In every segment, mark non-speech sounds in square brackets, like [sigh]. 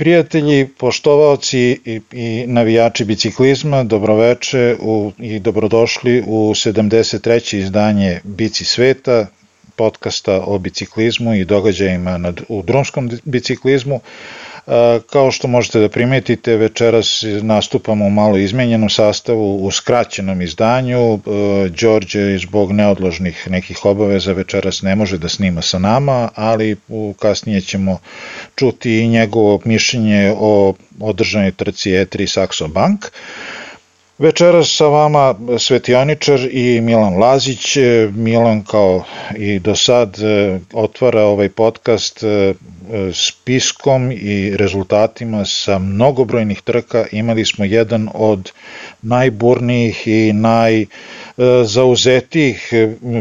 Prijatelji, poštovaoci i, i navijači biciklizma, dobroveče u, i dobrodošli u 73. izdanje Bici sveta, podcasta o biciklizmu i događajima nad, u drumskom biciklizmu. Kao što možete da primetite, večeras nastupamo u malo izmenjenom sastavu u skraćenom izdanju. Đorđe zbog neodložnih nekih obaveza večeras ne može da snima sa nama, ali kasnije ćemo čuti i njegovo mišljenje o održanoj trci E3 Saxo Bank. Večeras sa vama Svetioničar i Milan Lazić. Milan kao i do sad otvara ovaj podcast spiskom i rezultatima sa mnogobrojnih trka imali smo jedan od najburnijih i najzauzetijih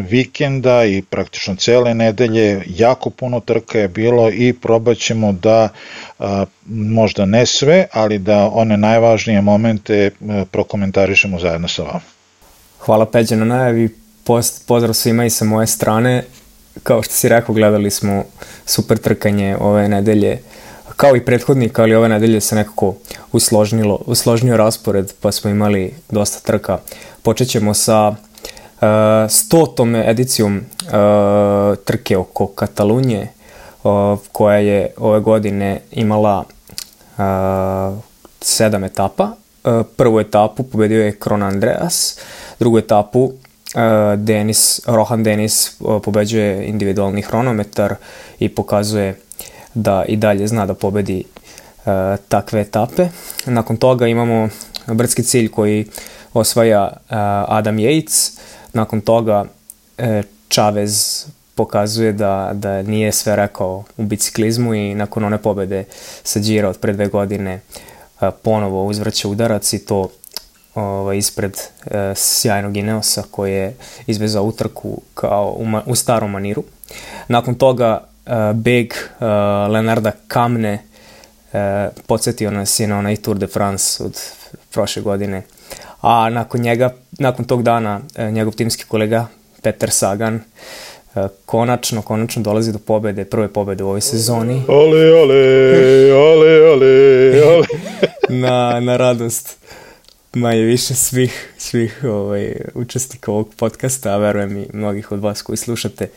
vikenda i praktično cele nedelje, jako puno trka je bilo i probat ćemo da možda ne sve, ali da one najvažnije momente prokomentarišemo zajedno sa vama. Hvala Peđa na najavi, pozdrav svima i sa moje strane. Kao što si rekao, gledali smo super trkanje ove nedelje, kao i prethodnik, ali ove nedelje se nekako usložnilo, usložnio raspored, pa smo imali dosta trka. Počet ćemo sa uh, stotom edicijom uh, trke oko Katalunje, uh, koja je ove godine imala uh, sedam etapa. Uh, prvu etapu pobedio je Kron Andreas, drugu etapu Denis, Rohan Denis pobeđuje individualni hronometar i pokazuje da i dalje zna da pobedi takve etape. Nakon toga imamo brdski cilj koji osvaja Adam Yates. Nakon toga Chavez pokazuje da, da nije sve rekao u biciklizmu i nakon one pobede sa Gira od pre dve godine ponovo uzvraća udarac i to ovaj, ispred e, sjajnog Ineosa koji je izvezao utrku kao u, u starom maniru. Nakon toga e, beg e, Leonarda Kamne e, podsjetio nas je na onaj Tour de France od prošle godine. A nakon njega, nakon tog dana, njegov timski kolega Peter Sagan konačno, konačno dolazi do pobede, prve pobede u ovoj sezoni. Ole, ole, ole, ole, ole. [laughs] na, na radost manje više svih, svih ovaj, učesnika ovog podcasta, a verujem i mnogih od vas koji slušate.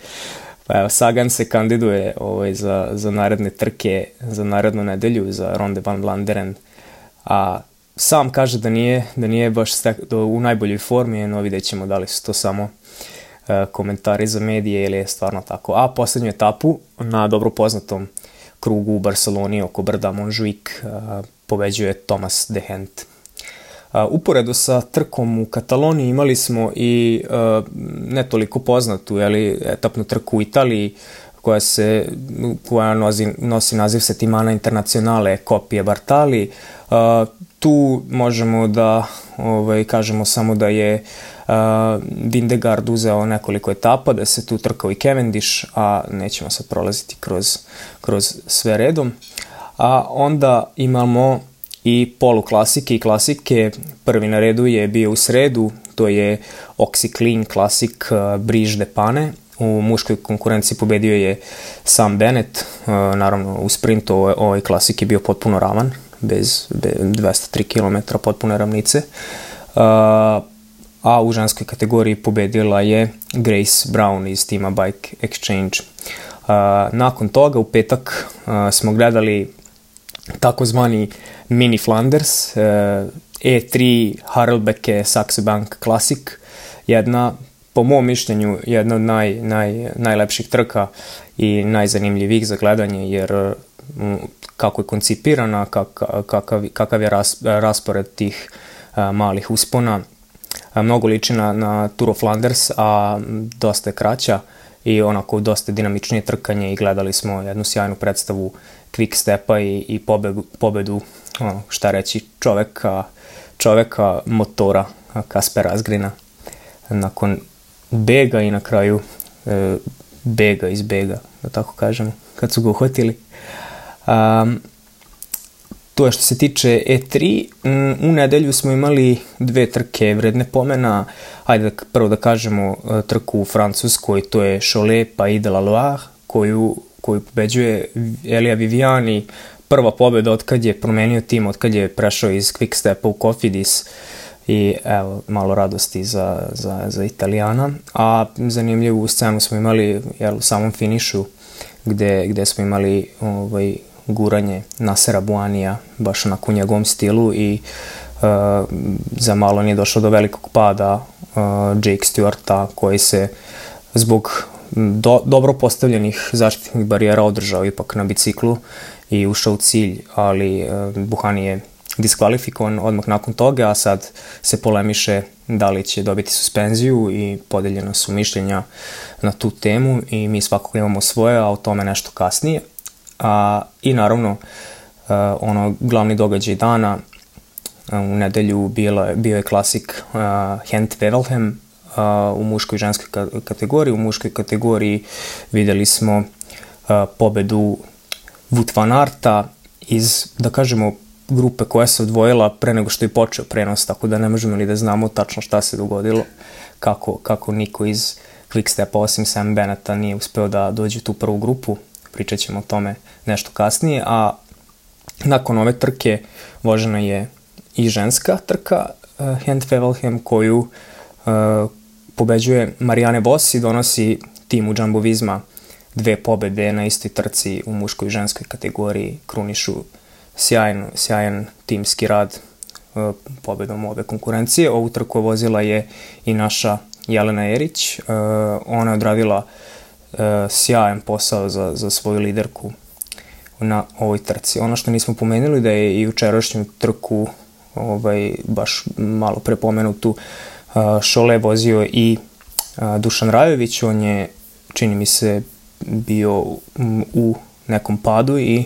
Pa evo, Sagan se kandiduje ovaj, za, za naredne trke, za narednu nedelju, za Ronde van Vlanderen, a sam kaže da nije, da nije baš stek, do, u najboljoj formi, no vidjet ćemo da li su to samo uh, komentari za medije ili je stvarno tako. A poslednju etapu na dobro poznatom krugu u Barceloni oko brda Montjuic uh, pobeđuje Thomas de Hent. Uh, uporedo sa trkom u Kataloniji imali smo i ne toliko poznatu jeli, etapnu trku u Italiji koja se koja nosi, nosi naziv Setimana Internacionale Kopije Bartali. Tu možemo da ovaj, kažemo samo da je uh, Vindegard uzeo nekoliko etapa, da se tu trkao i Cavendish, a nećemo sad prolaziti kroz, kroz sve redom. A onda imamo i polu klasike i klasike. Prvi na redu je bio u sredu, to je Oxyclean Classic uh, Brige de Pane. U muškoj konkurenciji pobedio je Sam Bennett, uh, naravno u sprintu ovaj, ovaj klasik je bio potpuno ravan, bez, bez 203 km potpune ravnice. Uh, a u ženskoj kategoriji pobedila je Grace Brown iz tima Bike Exchange. Nakon toga u petak smo gledali takozvani Mini Flanders, E3 e Harlbeke Saxo Bank Classic, jedna po mom mišljenju jedna od naj, naj, najlepših trka i najzanimljivijih za gledanje jer kako je koncipirana, kak, kakav, kakav je ras, raspored tih a, malih uspona. Mnogo liči na, na Tour of Flanders, a dosta je kraća i onako dosta dinamičnije trkanje i gledali smo jednu sjajnu predstavu quick stepa i, i pobedu, pobedu ono, šta reći, čoveka, čoveka motora Kaspera Asgrina nakon bega i na kraju e, bega iz bega, da tako kažemo, kad su ga uhvatili. Um, to je što se tiče E3. Mm, u nedelju smo imali dve trke vredne pomena. Ajde da, prvo da kažemo e, trku u Francuskoj, to je Cholet pa i de la Loire, koju, koju pobeđuje Elia Viviani, prva pobjeda od kad je promenio tim, od kad je prešao iz Quickstepa u Cofidis i evo, malo radosti za, za, za Italijana. A zanimljivu scenu smo imali jel, u samom finišu gde, gde smo imali ovaj, guranje Nasera Buanija baš onako u njegovom stilu i uh, za malo nije došlo do velikog pada uh, Jake Stewarta koji se zbog do, dobro postavljenih zaštitnih barijera održao ipak na biciklu i ušao u cilj, ali uh, Buhani je diskvalifikovan odmah nakon toga, a sad se polemiše da li će dobiti suspenziju i podeljena su mišljenja na tu temu i mi svakako imamo svoje, a o tome nešto kasnije. A, I naravno, a, ono glavni događaj dana a, u nedelju bilo, bio je klasik a, Hent Wevelhem u muškoj i ženskoj kategoriji. U muškoj kategoriji videli smo a, pobedu Wout van Arta iz, da kažemo, grupe koja se odvojila pre nego što je počeo prenos, tako da ne možemo ni da znamo tačno šta se dogodilo, kako, kako niko iz Quickstepa osim Sam Beneta nije uspeo da dođe tu prvu grupu, pričat ćemo o tome nešto kasnije, a nakon ove trke vožena je i ženska trka uh, Hand Fevelhem koju uh, pobeđuje Marijane Vos i donosi timu Jumbo Visma dve pobede na istoj trci u muškoj i ženskoj kategoriji krunišu sjajan, sjajan timski rad uh, pobedom ove konkurencije. Ovu trku vozila je i naša Jelena Erić. Uh, ona je odradila uh, sjajan posao za, za svoju liderku na ovoj trci. Ono što nismo pomenuli da je i učerašnju trku ovaj, baš malo prepomenutu Šole vozio i Dušan Rajović, on je čini mi se bio u nekom padu i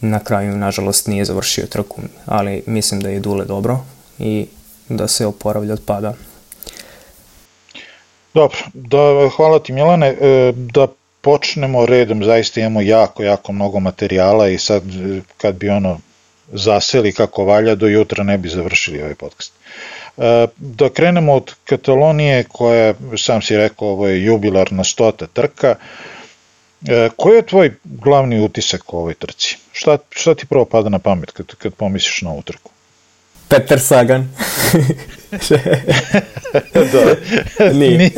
na kraju, nažalost, nije završio trku, ali mislim da je Dule dobro i da se oporavlja od pada. Dobro, da, hvala ti Milane, e, da počnemo redom, zaista imamo jako, jako mnogo materijala i sad e, kad bi ono zaseli kako valja, do jutra ne bi završili ovaj podcast. E, da krenemo od Katalonije koja, sam si rekao, ovo je jubilarna stota trka, E, koji je tvoj glavni utisak o ovoj trci? Šta, šta ti prvo pada na pamet kad, kad pomisliš na ovu trku? Peter Sagan. [laughs] da. [laughs] Ni,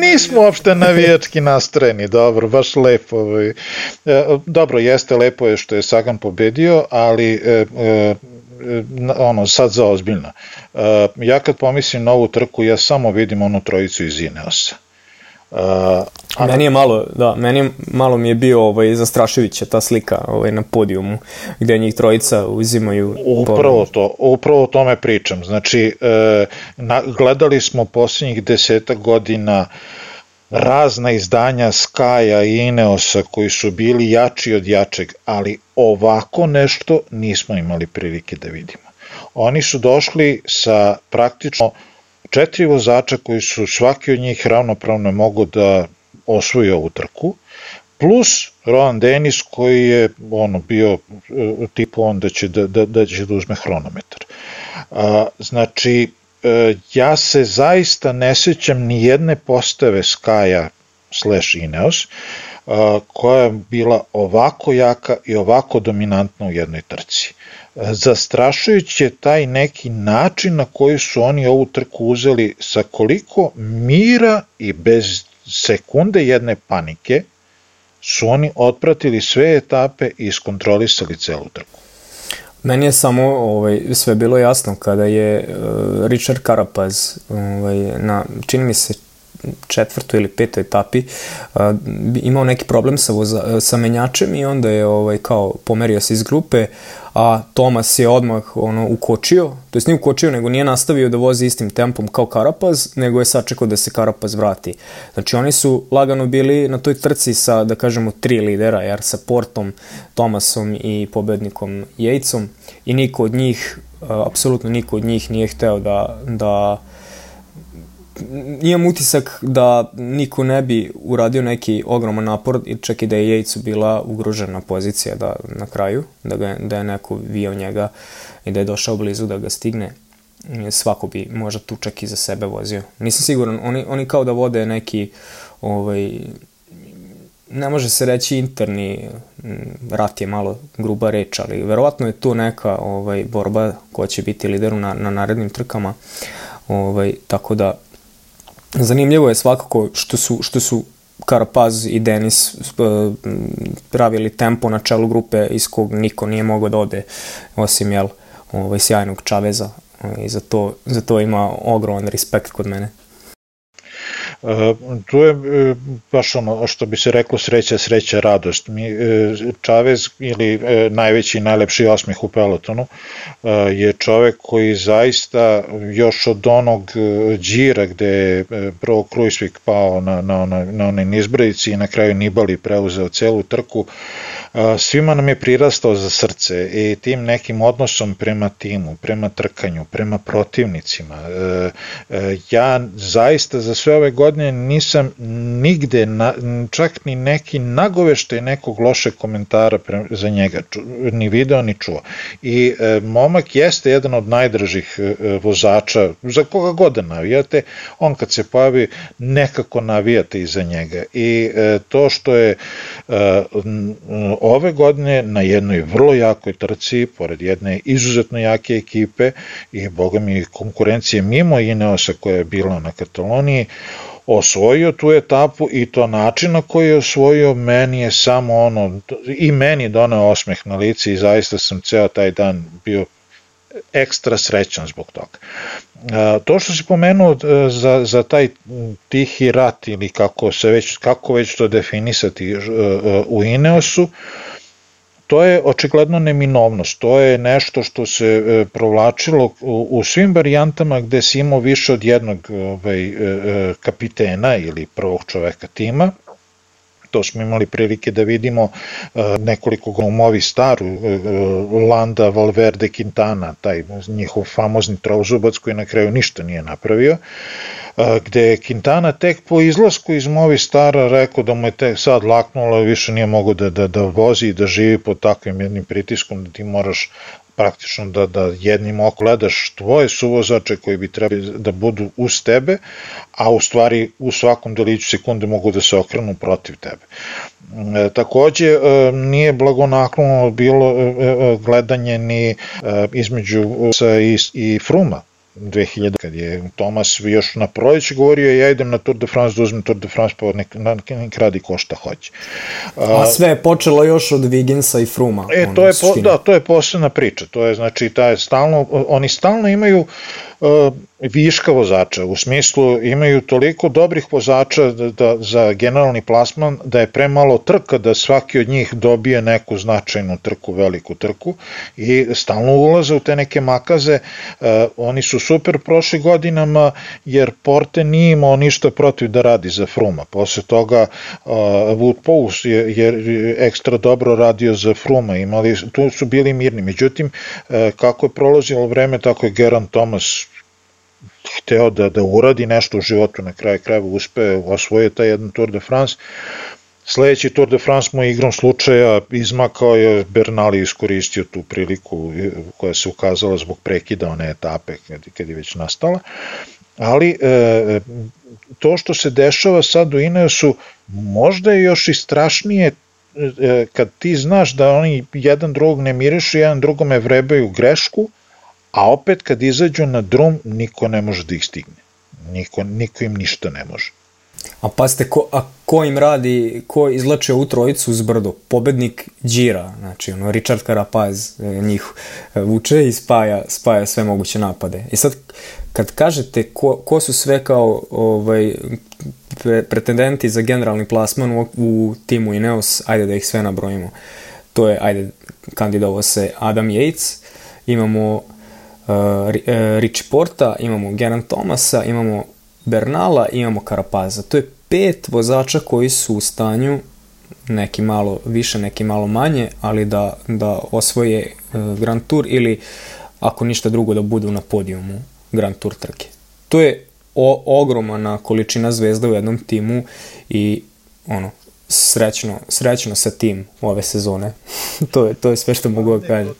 nismo uopšte navijački nastrojeni, dobro, baš lepo. Ovaj. E, dobro, jeste lepo je što je Sagan pobedio, ali e, e, ono, sad za ozbiljno. E, ja kad pomislim na ovu trku, ja samo vidim onu trojicu iz Ineosa. Uh, a meni je malo, da, meni je, malo mi je bio ovaj, zastraševića ta slika ovaj, na podijumu, gde njih trojica uzimaju... Upravo to, upravo o tome pričam. Znači, e, na, gledali smo posljednjih deseta godina razna izdanja Skaja i Ineosa koji su bili jači od jačeg, ali ovako nešto nismo imali prilike da vidimo. Oni su došli sa praktično četiri vozača koji su svaki od njih ravnopravno mogu da osvoji ovu trku, plus Rowan Dennis koji je ono bio e, tipu on da će da, da, da, će da uzme hronometar. A, znači, ja se zaista ne sećam ni jedne postave Skaja slash Ineos a, koja je bila ovako jaka i ovako dominantna u jednoj trci zastrašujući je taj neki način na koji su oni ovu trku uzeli sa koliko mira i bez sekunde jedne panike su oni otpratili sve etape i iskontrolisali celu trku. Meni je samo ovaj, sve bilo jasno kada je uh, Richard Carapaz ovaj, na, čini mi se četvrtoj ili petoj etapi uh, imao neki problem sa, voza, sa menjačem i onda je ovaj, kao pomerio se iz grupe, a Tomas je odmah ono, ukočio, to jest nije ukočio, nego nije nastavio da vozi istim tempom kao Karapaz, nego je sačekao da se Karapaz vrati. Znači oni su lagano bili na toj trci sa, da kažemo, tri lidera, jer sa Portom, Tomasom i pobednikom Jejcom i niko od njih, apsolutno niko od njih nije hteo da, da imam utisak da niko ne bi uradio neki ogroman napor, čak i da je Jejcu bila ugrožena pozicija da, na kraju, da, ga, da je neko vio njega i da je došao blizu da ga stigne. Svako bi možda tu čak i za sebe vozio. Nisam siguran, oni, oni kao da vode neki ovaj, ne može se reći interni rat je malo gruba reč, ali verovatno je tu neka ovaj, borba koja će biti lideru na, na narednim trkama. Ovaj, tako da zanimljivo je svakako što su, što su Karapaz i Denis uh, pravili tempo na čelu grupe iz kog niko nije mogao da ode osim jel, ovaj, sjajnog Čaveza i za to, za to ima ogroman respekt kod mene. Tu je uh, baš ono što bi se reklo sreća, sreća, radost. Mi, Čavez ili najveći i najlepši osmeh u pelotonu je čovek koji zaista još od onog džira gde je prvo Krujsvik pao na, na, na, na onaj nizbradici i na kraju Nibali preuzeo celu trku, svima nam je prirastao za srce i tim nekim odnosom prema timu, prema trkanju, prema protivnicima. E, e, ja zaista za sve ove godine nisam nigde, čak ni neki nagoveštaj nekog loše komentara za njega, ni video ni čuo. I e, momak jeste jedan od najdražih vozača, za koga god da navijate, on kad se pojavi nekako navijate iza njega. I to što je ove godine na jednoj vrlo jakoj trci, pored jedne izuzetno jake ekipe i boga mi konkurencije mimo Ineosa koja je bila na Kataloniji, osvojio tu etapu i to način na koji je osvojio meni je samo ono i meni donao osmeh na lici i zaista sam ceo taj dan bio ekstra srećan zbog toga. To što si pomenuo e, za, za taj tihi rat ili kako se već, kako već to definisati e, e, u Ineosu, to je očigledno neminovnost, to je nešto što se provlačilo u, svim varijantama gde si imao više od jednog ovaj, kapitena ili prvog čoveka tima, to smo imali prilike da vidimo e, nekoliko glumovi staru, e, e, Landa, Valverde, Quintana, taj njihov famozni trozubac koji na kraju ništa nije napravio, gde je Quintana tek po izlasku iz Movi Stara rekao da mu je tek sad laknulo, više nije mogo da, da, da vozi i da živi pod takvim jednim pritiskom da ti moraš praktično da, da jednim oko gledaš tvoje suvozače koji bi trebali da budu uz tebe, a u stvari u svakom deliću sekunde mogu da se okrenu protiv tebe. E, takođe, e, nije blagonaklono bilo e, e, gledanje ni e, između sa i, i Fruma, 2000, kad je Tomas još na proleće govorio ja idem na Tour de France da uzmem Tour de France pa nek, nek radi ko šta hoće. A, A sve je počelo još od Viginsa i Fruma. E, to je, po, da, to je posebna priča, to je znači, taj stalno, oni stalno imaju uh, viška vozača, u smislu imaju toliko dobrih vozača da, da, za generalni plasman da je premalo trka da svaki od njih dobije neku značajnu trku, veliku trku i stalno ulaze u te neke makaze, uh, oni su super prošli godinama jer Porte nije imao ništa protiv da radi za Fruma, posle toga uh, Wood Pous je, je ekstra dobro radio za Fruma, imali, tu su bili mirni, međutim uh, kako je prolazilo vreme tako je Geran Thomas hteo da, da uradi nešto u životu, na kraju krajeva uspe, osvojio taj jedan Tour de France, Sledeći Tour de France mu je igrom slučaja izmakao je Bernali iskoristio tu priliku koja se ukazala zbog prekida one etape kad, kad je već nastala. Ali e, to što se dešava sad u Ineosu možda je još i strašnije e, kad ti znaš da oni jedan drugog ne mirišu, jedan drugome vrebaju grešku, a opet kad izađu na drum niko ne može da ih stigne. Niko, niko im ništa ne može. A pazite, ko, a ko im radi, ko izlače u trojicu uz brdo? Pobednik Đira, znači ono, Richard Carapaz e, njih e, vuče i spaja, spaja sve moguće napade. I sad, kad kažete ko, ko su sve kao ovaj, pretendenti za generalni plasman u, u timu Ineos, ajde da ih sve nabrojimo. To je, ajde, kandidovo se Adam Yates, imamo Rich Porta, imamo Geran Thomasa, imamo Bernala, imamo Karapaza. To je pet vozača koji su u stanju neki malo više, neki malo manje, ali da, da osvoje uh, Grand Tour ili ako ništa drugo da budu na podijumu Grand Tour trke. To je o, ogromana količina zvezda u jednom timu i ono, srećno, srećno sa tim ove sezone. [laughs] to, je, to je sve što mogu da kažem.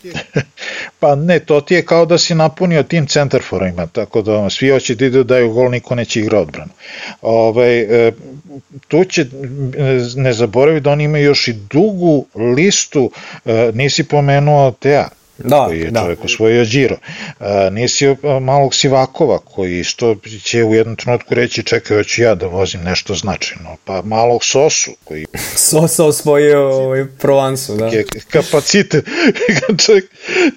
[laughs] Pa ne, to ti je kao da si napunio tim centarforima, tako da svi hoće da idu daju gol, niko neće igra odbranu. Ove, ovaj, tu će, ne zaboravi da oni imaju još i dugu listu, e, nisi pomenuo Tea, da, koji je da. čovjek osvojio Điro. A, nisi malog Sivakova koji što će u jednom trenutku reći čekaj, hoću ja da vozim nešto značajno. Pa malog Sosu koji... [laughs] Sosa osvojio ovaj Provansu, da. Je kapacitet. [laughs] čovjek,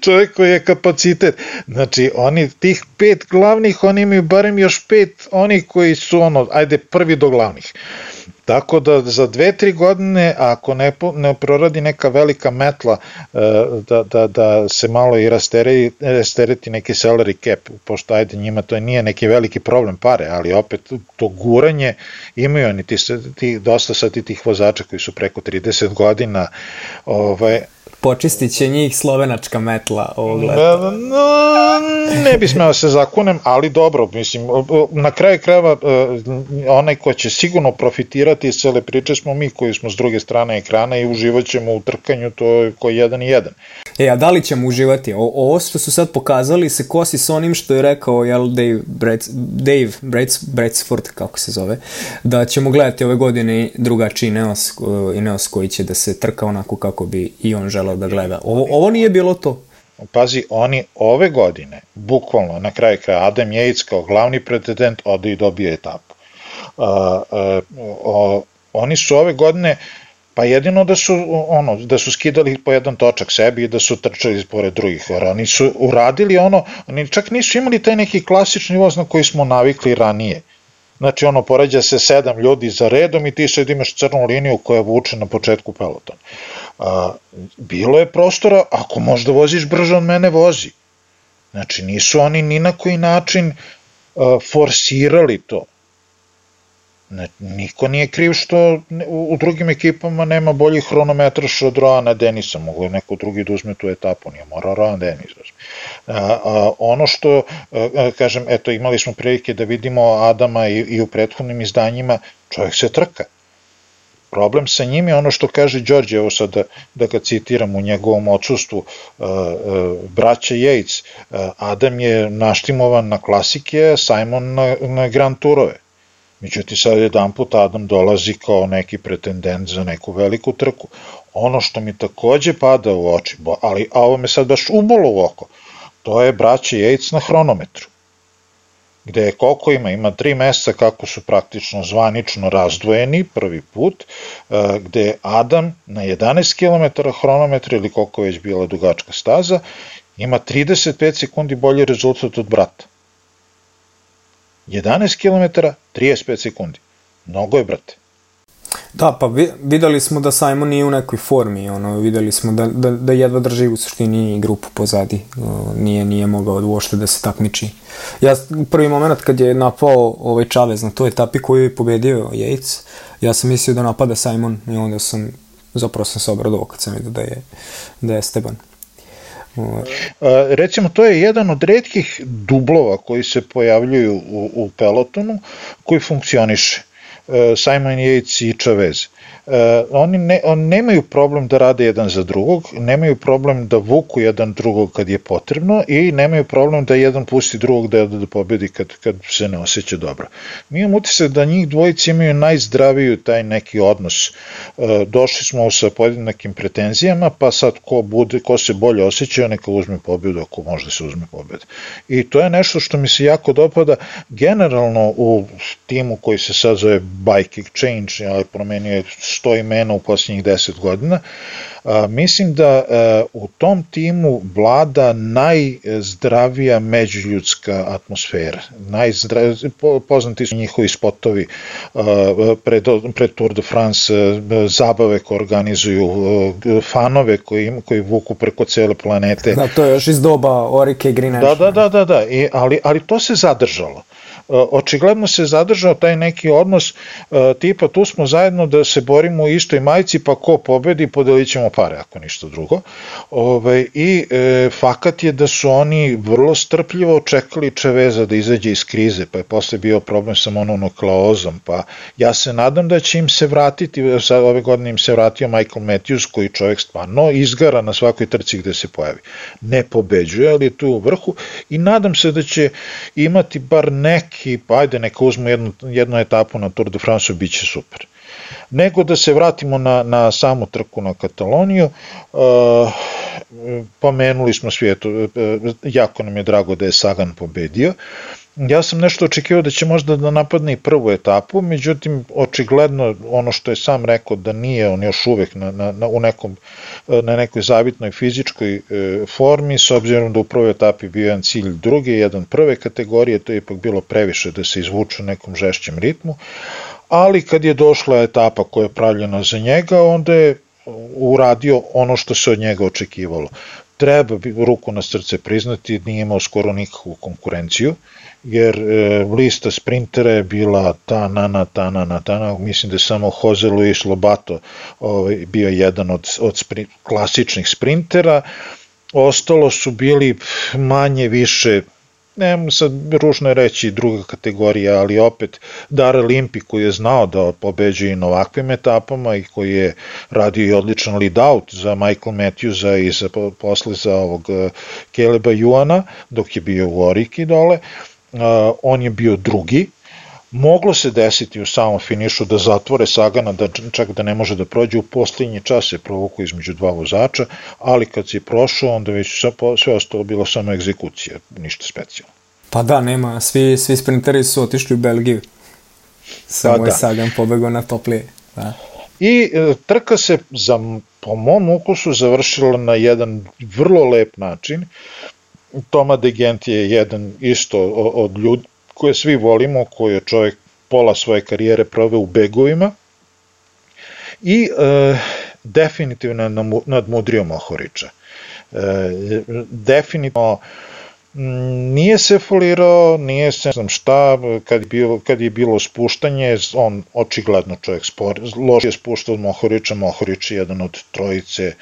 čovjek koji je kapacitet. Znači, oni tih pet glavnih, oni imaju barem još pet onih koji su ono, ajde, prvi do glavnih. Tako da za dve, tri godine, ako ne, ne proradi neka velika metla, e, da, da, da se malo i rastereti, rastereti neki salary cap, pošto ajde njima to nije neki veliki problem pare, ali opet to guranje imaju oni ti, ti dosta sad tih vozača koji su preko 30 godina, ovaj, Počistit će njih slovenačka metla ovog leta. Ne, ne bi smeo se zakunem, ali dobro, mislim, na kraju krajeva e, onaj ko će sigurno profitirati iz cele priče smo mi koji smo s druge strane ekrana i uživat ćemo u trkanju, to je koji jedan i jedan. E, a da li ćemo uživati? O, ovo što su sad pokazali se kosi s onim što je rekao jel, Dave, Brec, Dave Brec, Brecford, kako se zove, da ćemo gledati ove godine drugačiji Neos, i Neos koji će da se trka onako kako bi i on želao da gleda. Ovo, ovo nije bilo to. Pazi, oni ove godine, bukvalno na kraju kraja, Adam Yates kao glavni pretendent ode i dobije etapu. Uh, uh, uh, oni su ove godine Pa jedino da su ono da su skidali po jedan točak sebi i da su trčali pored drugih. Jer oni su uradili ono, oni čak nisu imali taj neki klasični voz na koji smo navikli ranije. Znači ono poređa se sedam ljudi za redom i ti sad imaš crnu liniju koja vuče na početku pelotona. A, bilo je prostora, ako možda voziš brže od mene, vozi. Znači nisu oni ni na koji način a, forsirali to. Ne, niko nije kriv što u drugim ekipama nema boljih hronometraša od Roana Denisa, mogu je neko drugi da uzme tu etapu, nije mora Roan Denis. A, a, ono što, a, kažem, eto, imali smo prilike da vidimo Adama i, i u prethodnim izdanjima, čovjek se trka. Problem sa njim je ono što kaže Đorđe, evo sad da, da ga citiram u njegovom odsustvu, braća Yates, Adam je naštimovan na klasike, Simon na, na Grand Tourove Međutim, sad jedan put Adam dolazi kao neki pretendent za neku veliku trku. Ono što mi takođe pada u oči, ali a ovo me sad baš ubolo u oko, to je braće Yates na hronometru gde koliko ima, ima tri meseca kako su praktično zvanično razdvojeni prvi put, e, gde je Adam na 11 km hronometra ili koliko je već bila dugačka staza, ima 35 sekundi bolji rezultat od brata. 11 km, 35 sekundi. Mnogo je, brate. Da, pa videli smo da Simon nije u nekoj formi, ono, videli smo da, da, da jedva drži u suštini grupu pozadi, nije, nije mogao uošte da se takmiči. Ja, prvi moment kad je napao ovaj Chavez na toj etapi koju je pobedio Yates, ja sam mislio da napada Simon i onda sam, zapravo sam se obradovao kad sam vidio da je, da je Esteban. Recimo, to je jedan od redkih dublova koji se pojavljuju u, u pelotonu koji funkcioniše. Simon Yates i Chavez. E, oni, ne, oni nemaju problem da rade jedan za drugog, nemaju problem da vuku jedan drugog kad je potrebno i nemaju problem da jedan pusti drugog da, da pobedi kad, kad se ne osjeća dobro. Mi imamo utisak da njih dvojice imaju najzdraviju taj neki odnos. E, došli smo sa podjednakim pretenzijama, pa sad ko, bude, ko se bolje osjeća, neka uzme pobedu ako može da se uzme pobedu. I to je nešto što mi se jako dopada generalno u timu koji se sad zove Bike Exchange, ali promenio je 100 imena u posljednjih 10 godina. Mislim da a, u tom timu vlada najzdravija međuljudska atmosfera. Najzdra... Po, poznati su njihovi spotovi a, pred, pred Tour de France, a, zabave koje organizuju, fanove koji, koji vuku preko cele planete. Da, to je još iz doba Orike i Grineča. Da, da, da, da, da. I, ali, ali to se zadržalo očigledno se zadržao taj neki odnos tipa tu smo zajedno da se borimo u istoj majici pa ko pobedi podelit ćemo pare ako ništa drugo. Ove, I e, fakat je da su oni vrlo strpljivo čekali Čeveza da izađe iz krize pa je posle bio problem sa mononukleozom pa ja se nadam da će im se vratiti, sad ove godine im se vratio Michael Matthews koji čovjek stvarno izgara na svakoj trci gde se pojavi. Ne pobeđuje, ali je tu u vrhu i nadam se da će imati bar neki, pa ajde neka uzmu jednu, jednu etapu na Tour de France, bit će super. Nego da se vratimo na, na samu trku na Kataloniju, uh, pomenuli smo svijetu, uh, jako nam je drago da je Sagan pobedio, Ja sam nešto očekivao da će možda da napadne i prvu etapu, međutim, očigledno ono što je sam rekao da nije on još uvek na, na, na, u nekom, na nekoj zavitnoj fizičkoj e, formi, s obzirom da u prvoj etapi bio jedan cilj druge, jedan prve kategorije, to je ipak bilo previše da se izvuče u nekom žešćem ritmu, ali kad je došla etapa koja je pravljena za njega, onda je uradio ono što se od njega očekivalo. Treba bi ruku na srce priznati, nije imao skoro nikakvu konkurenciju, jer e, lista sprintera je bila ta na ta na ta na, mislim da je samo Jose Luis Lobato ovaj, bio jedan od, od spri, klasičnih sprintera, ostalo su bili manje više ne sad ružno reći druga kategorija, ali opet Dara Limpi koji je znao da pobeđuje i na ovakvim etapama i koji je radio i odličan lead out za Michael Matthewsa i za, posle za ovog Keleba Juana dok je bio u Oriki dole, on je bio drugi, moglo se desiti u samom finišu da zatvore Sagana, da čak da ne može da prođe, u posljednji čas se provoku između dva vozača, ali kad si prošao, onda već sve ostalo bilo samo egzekucija, ništa specijalno. Pa da, nema, svi, svi sprinteri su otišli u Belgiju. Samo pa je da. Sagan pobegao na toplije. Da. I e, trka se za, po mom ukusu završila na jedan vrlo lep način. Toma de Gent je jedan isto od ljudi, koje svi volimo, koji je čovjek pola svoje karijere proveo u begovima i e, definitivno nadmudrio Mohorića. E, definitivno nije se folirao, nije se ne znam šta, kad je, bilo, kad je bilo spuštanje, on očigledno čovjek spor, loše je spuštao od Mohorića, Mohorić je jedan od trojice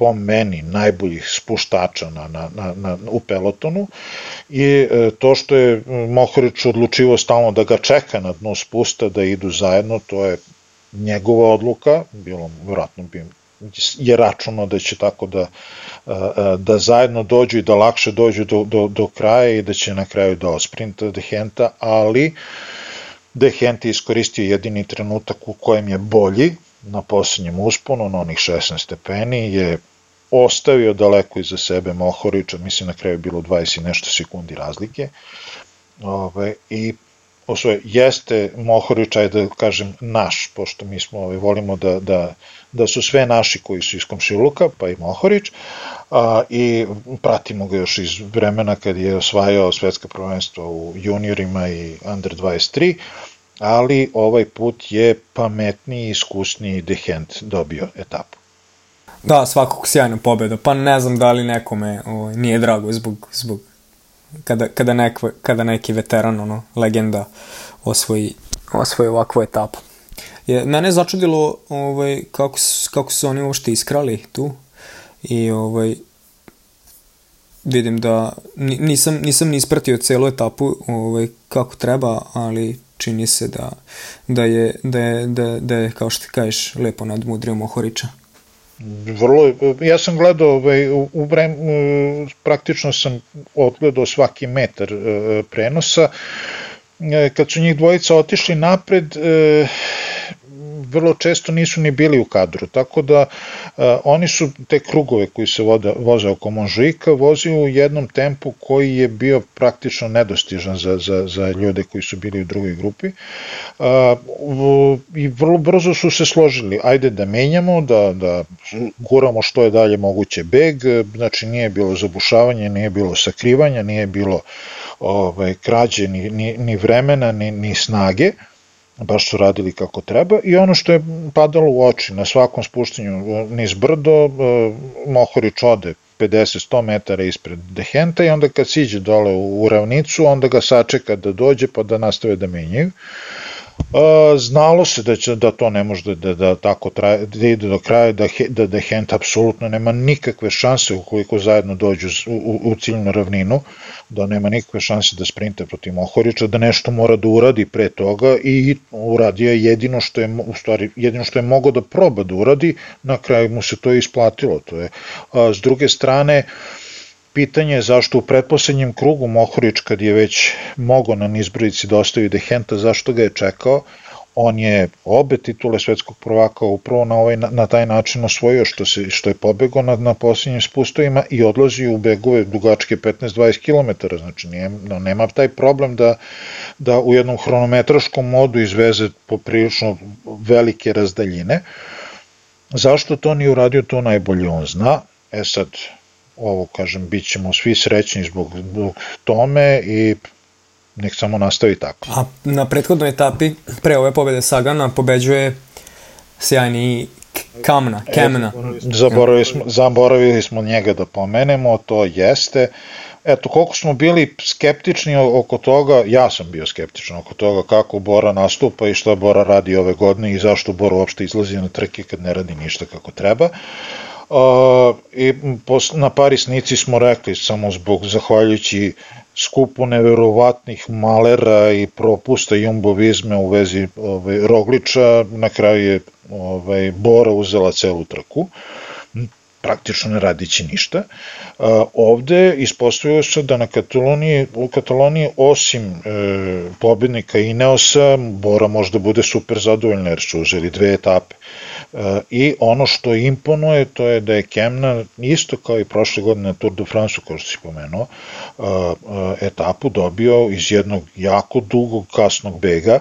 po meni najboljih spuštača na, na, na, na, u pelotonu i e, to što je Mohorić odlučivo stalno da ga čeka na dnu spusta da idu zajedno, to je njegova odluka, bilo vjerojatno bi je računo da će tako da, e, e, da zajedno dođu i da lakše dođu do, do, do kraja i da će na kraju da sprinta Dehenta, ali Dehent je iskoristio jedini trenutak u kojem je bolji, na poslednjem usponu, na onih 16 stepeni, je ostavio daleko iza sebe Mohorića, mislim na kraju je bilo 20 i nešto sekundi razlike, ove, i osvoje, jeste Mohorić, ajde da kažem, naš, pošto mi smo, ove, volimo da, da, da su sve naši koji su iz Komšiluka, pa i Mohorić, a, i pratimo ga još iz vremena kad je osvajao svetska prvenstva u juniorima i under 23, ali ovaj put je pametniji, iskusniji Dehent dobio etapu. Da, svakog sjajna pobjeda. Pa ne znam da li nekome ovaj, nije drago zbog, zbog kada, kada, nek, kada neki veteran, ono, legenda osvoji, osvoji ovakvu etapu. Je, mene je začudilo ovaj, kako, kako su oni uopšte iskrali tu i ovaj, vidim da nisam, nisam ni ispratio celu etapu ovaj, kako treba, ali čini se da, da, je, da, je, da, da je, kao što ti kažeš, lepo nadmudrio Mohorića. Vrlo, ja sam gledao ovaj, u, u vrem, praktično sam odgledao svaki metar e, prenosa. E, kad su njih dvojica otišli napred, e, vrlo često nisu ni bili u kadru, tako da a, oni su te krugove koji se voda, voze oko Monžika vozio u jednom tempu koji je bio praktično nedostižan za, za, za ljude koji su bili u drugoj grupi. U, i vrlo brzo su se složili, ajde da menjamo, da, da guramo što je dalje moguće beg, znači nije bilo zabušavanje, nije bilo sakrivanja, nije bilo ovaj, krađe ni, ni, ni vremena, ni, ni snage, baš su radili kako treba i ono što je padalo u oči na svakom spuštenju niz brdo, e, Mohorić ode 50-100 metara ispred Dehenta i onda kad siđe dole u, ravnicu, onda ga sačeka da dođe pa da nastave da menjaju. Znalo se da će da to ne može da, da, tako traje, da ide do kraja, da, da, da Hent apsolutno nema nikakve šanse ukoliko zajedno dođu u, u, u ciljnu ravninu, da nema nikakve šanse da sprinte protiv Mohorića, da nešto mora da uradi pre toga i uradio je jedino što je, u stvari, jedino što je mogao da proba da uradi, na kraju mu se to isplatilo. To je, a, s druge strane, uh, Pitanje je zašto u pretposlednjem krugu Mohorić kad je već mogo na nizbrodici da ostavi Dehenta, zašto ga je čekao, on je obe titule svetskog prvaka upravo na, ovaj, na, na taj način osvojio što, se, što je pobegao na, na posljednjim spustovima i odlazi u begove dugačke 15-20 km, znači nije, no, nema taj problem da, da u jednom hronometraškom modu izveze poprilično velike razdaljine. Zašto to nije uradio, to najbolje on zna. E sad, ovo, kažem, bit ćemo svi srećni zbog, zbog tome i nek samo nastavi tako. A na prethodnoj etapi, pre ove pobede Sagana, pobeđuje sjajni Kamna, Kemna. E, zaboravili, smo, zaboravili smo njega da pomenemo, to jeste. Eto, koliko smo bili skeptični oko toga, ja sam bio skeptičan oko toga kako Bora nastupa i šta Bora radi ove godine i zašto Bora uopšte izlazi na trke kad ne radi ništa kako treba. Uh, I na Paris Nici smo rekli samo zbog zahvaljujući skupu neverovatnih malera i propusta jumbovizme u vezi ovaj, Rogliča, na kraju je ovaj, Bora uzela celu trku praktično ne radići ništa. Ovde ispostavio se da na Kataloniji, u Kataloniji osim e, pobednika Ineosa, Bora možda bude super zadovoljna jer su uzeli dve etape. E, I ono što imponuje to je da je Kemna isto kao i prošle godine na Tour de France, kao što si pomenuo, e, e, etapu dobio iz jednog jako dugog kasnog bega.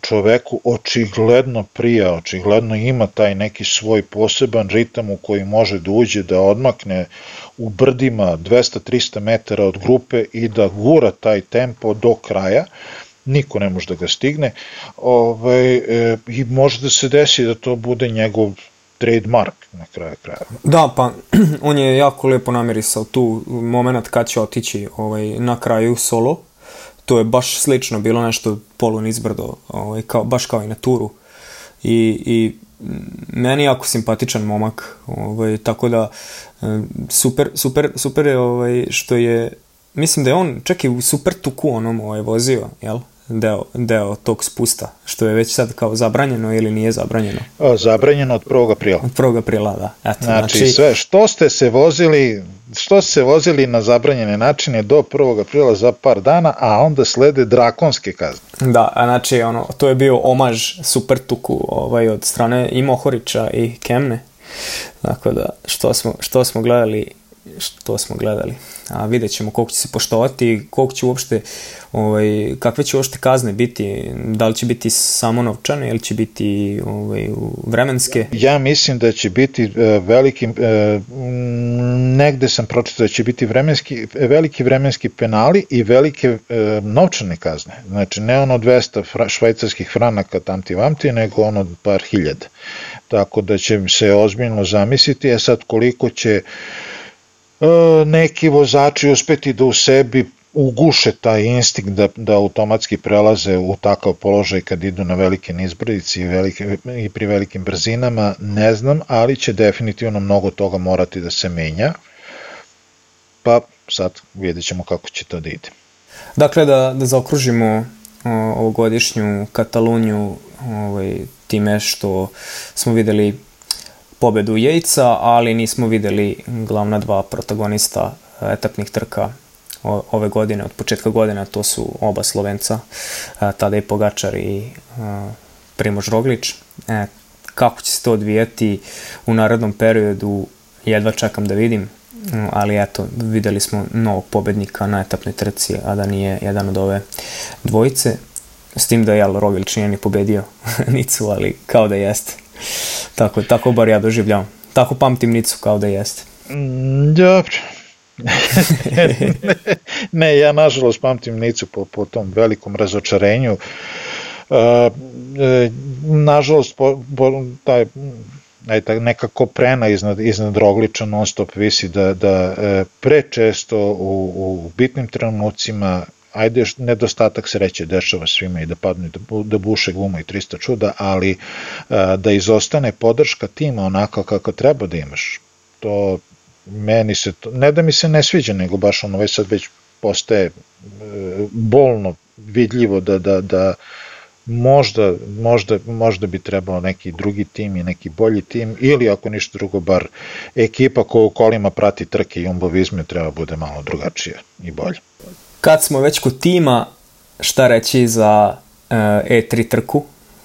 Čoveku očigledno prija, očigledno ima taj neki svoj poseban ritam u koji može da uđe, da odmakne u brdima 200-300 metara od grupe i da gura taj tempo do kraja niko ne može da ga stigne ovaj, e, i može da se desi da to bude njegov trademark na kraju kraja. Da, pa [clears throat] on je jako lepo namirisao tu moment kad će otići ovaj, na kraju solo. To je baš slično bilo nešto polu nizbrdo, ovaj, kao, baš kao i na turu. I, i meni je jako simpatičan momak, ovaj, tako da e, super, super, super je ovaj, što je mislim da je on čak i u super tuku onom ovaj, vozio, jel? Deo, deo tog spusta, što je već sad kao zabranjeno ili nije zabranjeno? Zabranjeno od 1. aprila. Od 1. aprila, da. Eto, znači, znači, sve, što ste se vozili, što ste se vozili na zabranjene načine do 1. aprila za par dana, a onda slede drakonske kazne. Da, a znači, ono, to je bio omaž Supertuku ovaj, od strane i Mohorića i Kemne. Tako da, što smo, što smo gledali što smo gledali. A vidjet ćemo koliko će se poštovati, koliko će uopšte, ovaj, kakve će uopšte kazne biti, da li će biti samo novčane ili će biti ovaj, vremenske? Ja mislim da će biti uh, veliki, uh, negde sam pročitao da će biti vremenski, veliki vremenski penali i velike uh, novčane kazne. Znači ne ono 200 fra, švajcarskih franaka tamti vamti, nego ono par hiljada. Tako da će se ozbiljno zamisliti, a sad koliko će E, neki vozači uspeti da u sebi uguše taj instinkt da, da automatski prelaze u takav položaj kad idu na velike nizbrdici i, velike, i pri velikim brzinama, ne znam, ali će definitivno mnogo toga morati da se menja, pa sad vidjet ćemo kako će to da ide. Dakle, da, da zaokružimo ovogodišnju Kataluniju ovaj, time što smo videli pobedu Jejca, ali nismo videli glavna dva protagonista e, etapnih trka ove godine, od početka godine, to su oba Slovenca, e, Tadej Pogačar i e, Primož Roglič. Kako će se to odvijati u narodnom periodu, jedva čekam da vidim, ali eto, videli smo novog pobednika na etapnoj trci, a da nije jedan od ove dvojice, s tim da je Roglič nije ni pobedio [laughs] Nicu, ali kao da jeste. Tako, tako bar ja doživljavam. Tako pamtim Nicu kao da jeste. Mm, dobro. [laughs] ne, ja nažalost pamtim Nicu po, po tom velikom razočarenju. Uh, nažalost, po, po, taj ajde, nekako prena iznad, iznad Rogliča non stop visi da, da e, prečesto u, u bitnim trenucima ajde nedostatak sreće dešava svima i da padnu da, da buše guma i 300 čuda, ali a, da izostane podrška tima onako kako treba da imaš. To meni se, to, ne da mi se ne sviđa, nego baš ono već sad već postaje e, bolno vidljivo da, da, da možda, možda, možda bi trebao neki drugi tim i neki bolji tim ili ako ništa drugo bar ekipa koja u kolima prati trke i umbovizme treba bude malo drugačija i bolje. Kad smo već kod tima, šta reći za uh, E3 trku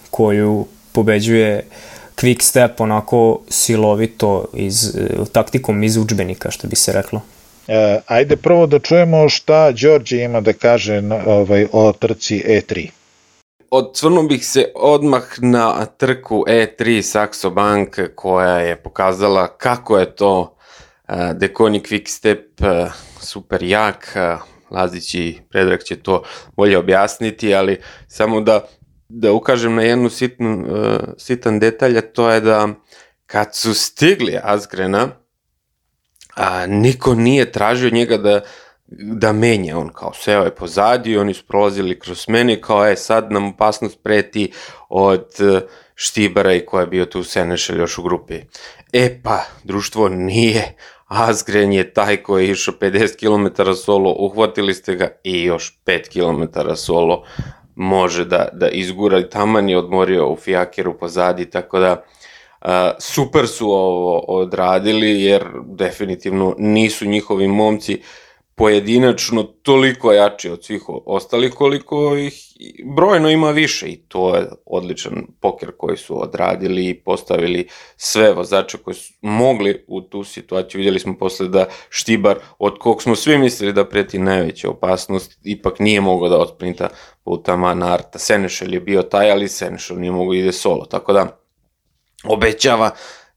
koju pobeđuje quick step onako silovito iz, taktikom iz učbenika, što bi se reklo? E, ajde prvo da čujemo šta Đorđe ima da kaže ovaj, o trci E3 odsvrnuo bih se odmah na trku E3 Saxo Bank koja je pokazala kako je to uh, Dekoni Quick Step uh, super jak. Uh, Lazić i Predrag će to bolje objasniti, ali samo da, da ukažem na jednu sitnu, uh, sitan detalj, a to je da kad su stigli Azgrena, a, niko nije tražio njega da da menja, on kao seo je pozadi, oni su prolazili kroz mene, kao je sad nam opasnost preti od e, Štibara i ko je bio tu Senešel još u grupi. E pa, društvo nije, Asgren je taj koji je išao 50 km solo, uhvatili ste ga i još 5 km solo može da, da izgura. I taman je odmorio u fijakeru pozadi, tako da uh, super su ovo odradili jer definitivno nisu njihovi momci pojedinačno toliko jači od svih ostalih koliko ih brojno ima više i to je odličan poker koji su odradili i postavili sve vozače koji su mogli u tu situaciju. Vidjeli smo posle da Štibar, od kog smo svi mislili da preti najveća opasnost, ipak nije mogao da otprinta putama na Arta. Senešel je bio taj, ali Senešel nije mogao da ide solo, tako da obećava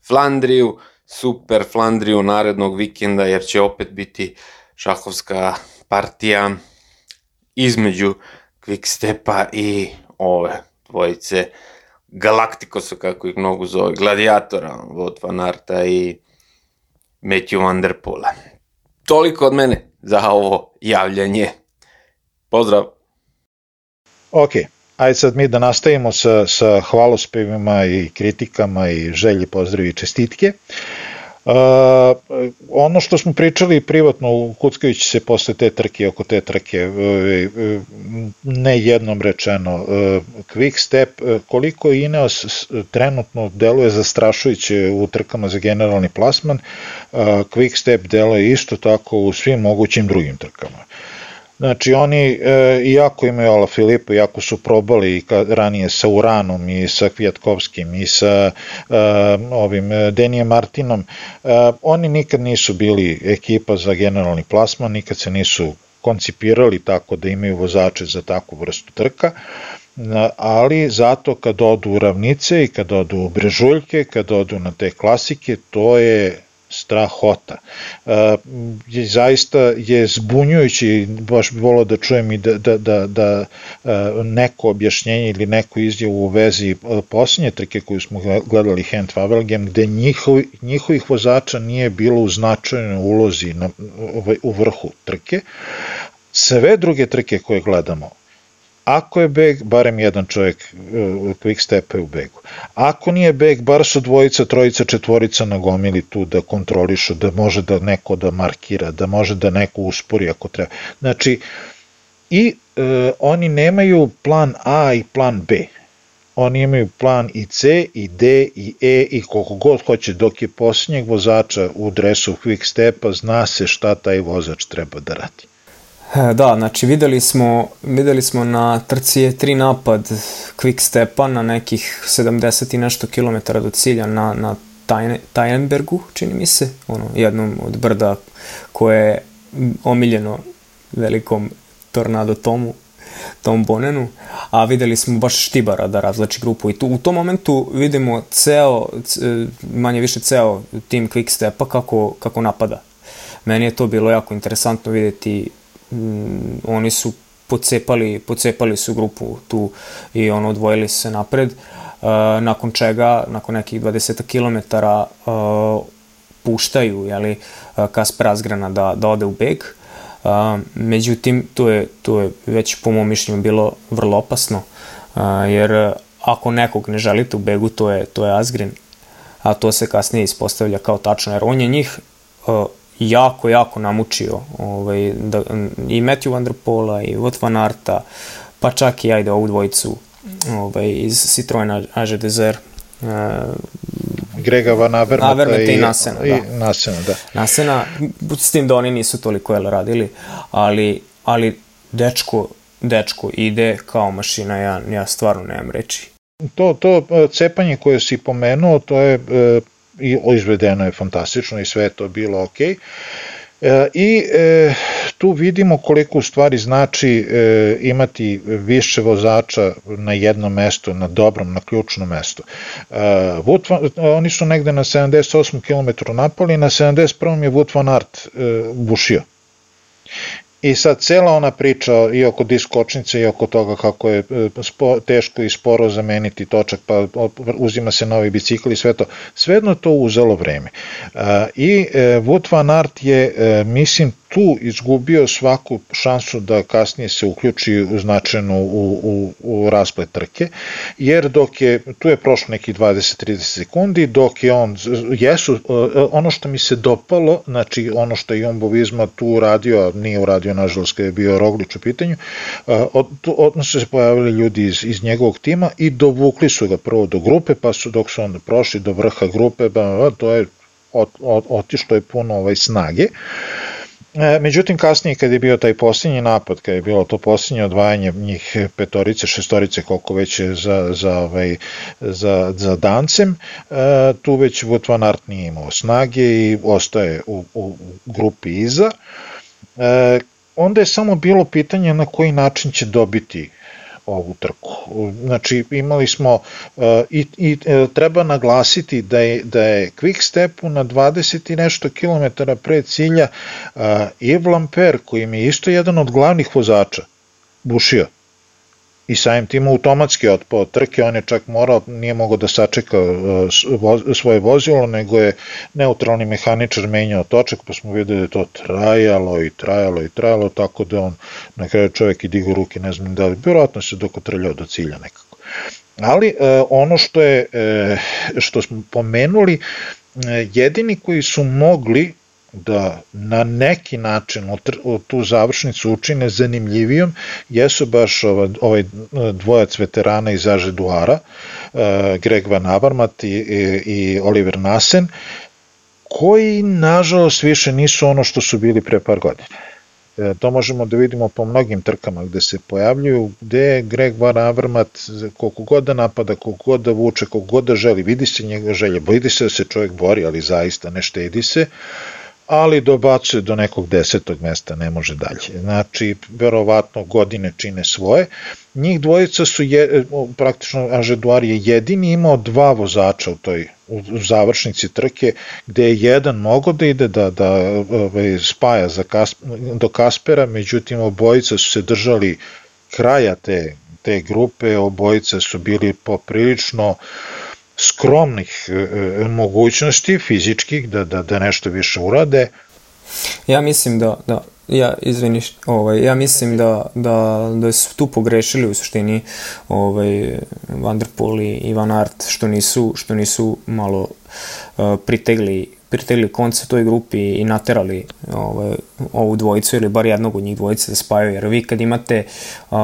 Flandriju, super Flandriju narednog vikenda, jer će opet biti uh, šahovska partija između Quickstepa i ove dvojice Galaktikosa, kako ih mnogo zove, gladijatora, Vot van Arta i Matthew Van Der Poola. Toliko od mene za ovo javljanje. Pozdrav! Ok, ajde sad mi da nastavimo sa, sa hvalospevima i kritikama i želji pozdravi i čestitke. Uh, Uh, ono što smo pričali privatno u Kuckavić se posle te trke, oko te trke, uh, ne jednom rečeno, uh, Quick Step, koliko Ineos trenutno deluje zastrašujuće u trkama za generalni plasman, Quick Step deluje isto tako u svim mogućim drugim trkama. Znači oni, e, iako imaju Ala Filipa, iako su probali ka, ranije sa Uranom i sa Kvjatkovskim i sa e, ovim e, Denijem Martinom, e, oni nikad nisu bili ekipa za generalni plasman, nikad se nisu koncipirali tako da imaju vozače za takvu vrstu trka, ali zato kad odu u ravnice i kad odu u brežuljke, kad odu na te klasike, to je strahota. E, je, zaista je zbunjujući, baš bi volao da čujem i da, da, da, da e, neko objašnjenje ili neku izjavu u vezi e, posljednje trke koju smo gledali Hand Favelgem, gde njihovi, njihovih vozača nije bilo u značajnoj ulozi na, u vrhu trke, sve druge trke koje gledamo, Ako je beg, barem jedan čovjek uh, quick step je u begu. Ako nije beg, bar su dvojica, trojica, četvorica na gomili tu da kontrolišu, da može da neko da markira, da može da neko uspori ako treba. Znači, i uh, oni nemaju plan A i plan B. Oni imaju plan i C, i D, i E, i koliko god hoće, dok je posljednjeg vozača u dresu quick stepa, zna se šta taj vozač treba da radi. E, da, znači videli smo, videli smo na trci je tri napad quick stepa na nekih 70 i nešto kilometara do cilja na, na Tajenbergu, čini mi se, ono, jednom od brda koje je omiljeno velikom tornado tomu, Tom Bonenu, a videli smo baš Štibara da razlači grupu i tu, u tom momentu vidimo ceo, manje više ceo tim Quick Stepa kako, kako napada. Meni je to bilo jako interesantno videti mm, oni su pocepali, pocepali su grupu tu i ono odvojili se napred. Uh, nakon čega, nakon nekih 20 km puštaju jeli, Kasper Asgrana da, da ode u beg. A, međutim, to je, to je već po mom mišljenju bilo vrlo opasno, a, jer ako nekog ne želite u begu, to je, to je Asgren, a to se kasnije ispostavlja kao tačno, jer on je njih a, jako, jako namučio ovaj, da, i Matthew Van Der Pola i Wout Van Arta, pa čak i ajde ovu dvojicu ovaj, iz Citroena AG Desert, Grega Van Avermata, Avermata i, i Nasena, i, da. Nasena, da. Nasena, s tim da oni nisu toliko jel radili, ali, ali dečko, dečko ide kao mašina, ja, ja stvarno nemam reči. To, to e, cepanje koje si pomenuo, to je e, i izvedeno je fantastično i sve je to bilo okej. Okay. E, I e, tu vidimo koliko u stvari znači e, imati više vozača na jednom mestu, na dobrom, na ključnom mestu. E, Wood, oni su negde na 78 km napali, na 71. je Wood van Aert e, bušio. I sad cela ona priča i oko diskočnice i oko toga kako je e, spo, teško i sporo zameniti točak, pa uzima se novi bicikl i sve to. Svejedno to uzelo vreme. I e, Wout van Aert je, e, mislim, tu izgubio svaku šansu da kasnije se uključi u značajnu u, u, u rasplet trke, jer dok je, tu je prošlo neki 20-30 sekundi, dok je on, jesu, ono što mi se dopalo, znači ono što je Jumbo Visma tu uradio, a nije uradio nažalost kada je bio Roglič u pitanju, od, odnosno se pojavili ljudi iz, iz njegovog tima i dovukli su ga prvo do grupe, pa su dok su onda prošli do vrha grupe, ba, to je ot, ot, otišlo je puno ovaj snage. E, međutim, kasnije kad je bio taj posljednji napad, kad je bilo to posljednje odvajanje njih petorice, šestorice, koliko već je za, za, ovaj, za, za dancem, e, tu već Wout van Aert nije imao snage i ostaje u, u grupi iza. E, onda je samo bilo pitanje na koji način će dobiti ovu trku. Znači imali smo uh, i, i uh, treba naglasiti da je, da je Quick Stepu na 20 i nešto kilometara pre cilja uh, Yves koji je isto jedan od glavnih vozača bušio i samim tim automatski otpao trke, on je čak morao, nije mogao da sačeka uh, svoje vozilo, nego je neutralni mehaničar menjao točak, pa smo videli da je to trajalo i trajalo i trajalo, tako da on na kraju čovjek i digo ruke, ne znam da li, vjerojatno se dokotrljao do cilja nekako. Ali uh, ono što je, uh, što smo pomenuli, jedini koji su mogli da na neki način tu završnicu učine zanimljivijom jesu baš ovaj dvojac veterana iz Ažeduara, e, Greg Van Avermaet i, i, Oliver Nasen, koji nažalost više nisu ono što su bili pre par godina. E, to možemo da vidimo po mnogim trkama gde se pojavljuju, gde Greg Van Avermaet koliko god da napada, koliko god da vuče, koliko god da želi, vidi se njega želje, vidi se da se čovjek bori, ali zaista ne štedi se, ali dobacuje do nekog desetog mesta, ne može dalje. Znači, verovatno godine čine svoje. Njih dvojica su, je, praktično Ažeduar je jedini imao dva vozača u toj u završnici trke, gde je jedan mogao da ide da, da ovaj, spaja za Kasp, do Kaspera, međutim obojica su se držali kraja te, te grupe, obojica su bili poprilično uh, skromnih e, e, mogućnosti fizičkih da, da, da nešto više urade. Ja mislim da, da ja izviniš, ovaj, ja mislim da, da, da su tu pogrešili u suštini ovaj, Van der Poel i Van Aert što nisu, što nisu malo uh, pritegli pritegli konce toj grupi i naterali ovaj, ovu dvojicu ili bar jednog od njih dvojice da spaju, jer vi kad imate uh,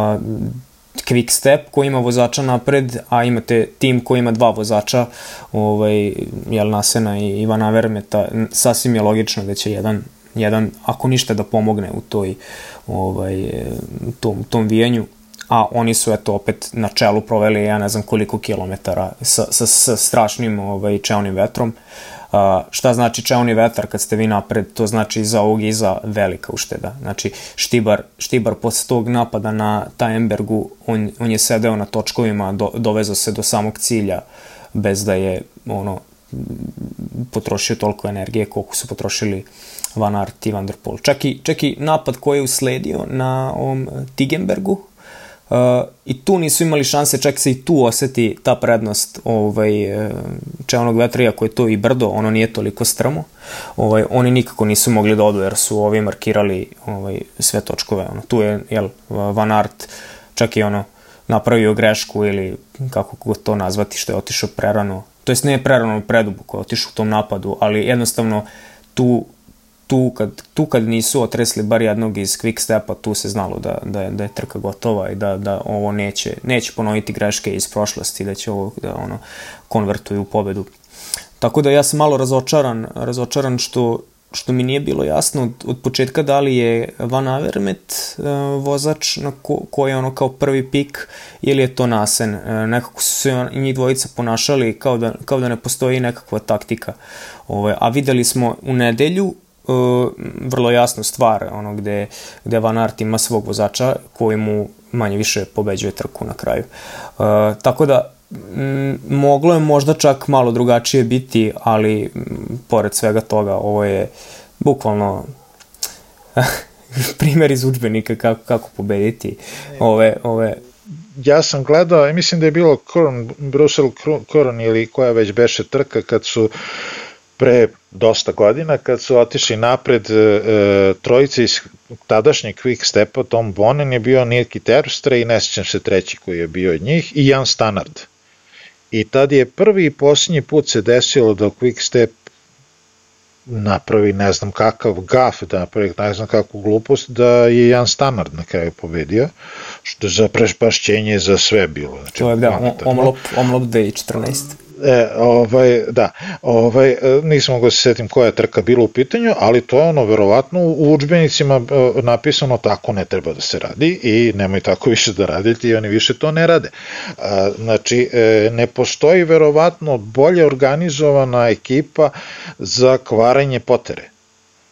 quick step koji ima vozača napred, a imate tim koji ima dva vozača, ovaj, jel Nasena i Ivana Vermeta, sasvim je logično da će jedan, jedan ako ništa da pomogne u toj, ovaj, tom, tom vijenju, a oni su eto opet na čelu proveli ja ne znam koliko kilometara sa, sa, sa strašnim ovaj, čeonim vetrom. Uh, šta znači čeoni vetar kad ste vi napred, to znači za ovog iza velika ušteda. Znači Štibar, Štibar posle tog napada na Tajembergu, on, on je sedeo na točkovima, do, dovezao se do samog cilja bez da je ono potrošio toliko energije koliko su potrošili Van Aert i Van der Poel. Čak i, čak i napad koji je usledio na ovom Tigenbergu, I tu nisu imali šanse, čak se i tu oseti ta prednost ovaj, uh, čelnog vetra, iako je to i brdo, ono nije toliko strmo. Ovaj, oni nikako nisu mogli da odu jer su ovi markirali ovaj, sve točkove. Ono, tu je jel, Van Art čak i ono napravio grešku ili kako god to nazvati što je otišao prerano. To jest ne prerano preduboko, je otišao u tom napadu, ali jednostavno tu tu kad, tu kad nisu otresli bar jednog iz quick stepa, tu se znalo da, da, je, da je trka gotova i da, da ovo neće, neće ponoviti greške iz prošlosti, da će ovo da ono konvertuju u pobedu. Tako da ja sam malo razočaran, razočaran što, što mi nije bilo jasno od, od početka da li je Van Avermet uh, vozač na ko, koji je ono kao prvi pik ili je to Nasen. Uh, nekako su se njih dvojica ponašali kao da, kao da ne postoji nekakva taktika. Ove, a videli smo u nedelju vrlo jasnu stvar, ono gde, gde Van Aert ima svog vozača koji mu manje više pobeđuje trku na kraju. Uh, tako da moglo je možda čak malo drugačije biti, ali pored svega toga ovo je bukvalno [laughs] primer iz učbenika kako, kako pobediti ove, ove ja sam gledao i mislim da je bilo Koron, Brussel Koron ili koja već beše trka kad su pre dosta godina kad su otišli napred e, trojice iz tadašnjeg Quick Stepa, Tom Bonen je bio Nirki Terstre i ne sjećam se treći koji je bio od njih i Jan Stanard. I tad je prvi i posljednji put se desilo da Quick Step napravi ne znam kakav gaf, da napravi ne znam kakvu glupost, da je Jan Stanard na kraju pobedio, što je za prešpašćenje za sve bilo. Znači, to je da, omlop, omlop 2014. E, ovaj, da, ovaj, e, nisam mogu da se setim koja je trka bila u pitanju, ali to je ono verovatno u učbenicima e, napisano tako ne treba da se radi i nemoj tako [laughs] više da radite i oni više to ne rade. Znači, e, ne postoji verovatno bolje organizovana ekipa za kvarenje potere.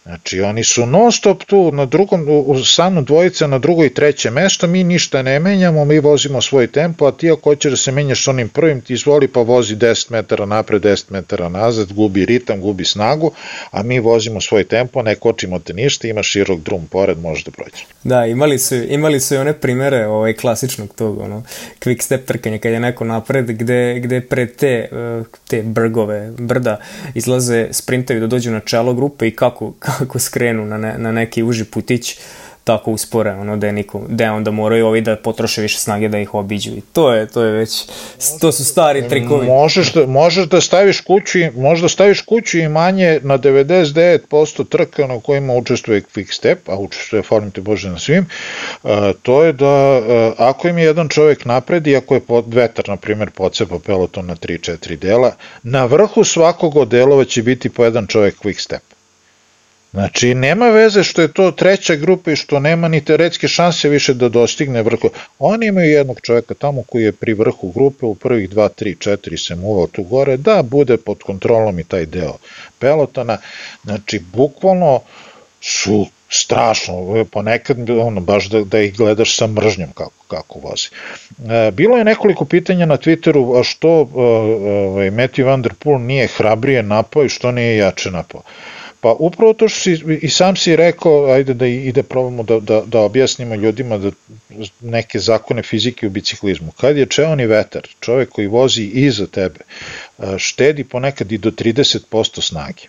Znači, oni su non stop tu na drugom, u stanu dvojica na drugo i treće mesto, mi ništa ne menjamo, mi vozimo svoj tempo, a ti ako hoćeš da se menjaš onim prvim, ti izvoli pa vozi 10 metara napred, 10 metara nazad, gubi ritam, gubi snagu, a mi vozimo svoj tempo, ne kočimo te ništa, ima širok drum pored, možeš da prođeš. Da, imali su, imali su i one primere ovaj, klasičnog tog, ono, quick step trkanja, kad je neko napred, gde, gde pred te, eh, te brgove, brda, izlaze, sprintaju da dođu na čelo grupe i kako, kako kako skrenu na, ne, na neki uži putić tako uspore, ono da je niko, da onda moraju ovi da potroše više snage da ih obiđu i to je, to je već, to su stari trikovi. Možeš da, možeš da staviš kuću, možeš da staviš kuću i manje na 99% trka na kojima učestvuje Quick Step, a učestvuje Formite Bože na svim, a, to je da a, ako im je jedan čovek napred i ako je pod, vetar, na primjer, pocepa peloton na 3-4 dela, na vrhu svakog od delova će biti po jedan čovek Quick Step. Znači, nema veze što je to treća grupa i što nema ni teoretske šanse više da dostigne vrhu. Oni imaju jednog čoveka tamo koji je pri vrhu grupe u prvih 2, 3, 4 se muvao tu gore, da bude pod kontrolom i taj deo pelotona. Znači, bukvalno su strašno, ponekad ono, baš da, da ih gledaš sa mržnjom kako, kako vozi. E, bilo je nekoliko pitanja na Twitteru a što e, e, Matthew Van Der Poel nije hrabrije napao i što nije jače napao. Pa upravo to što si i sam si rekao, ajde da ide probamo da, da, da objasnimo ljudima da neke zakone fizike u biciklizmu. Kad je čeoni vetar, čovek koji vozi iza tebe, štedi ponekad i do 30% snage.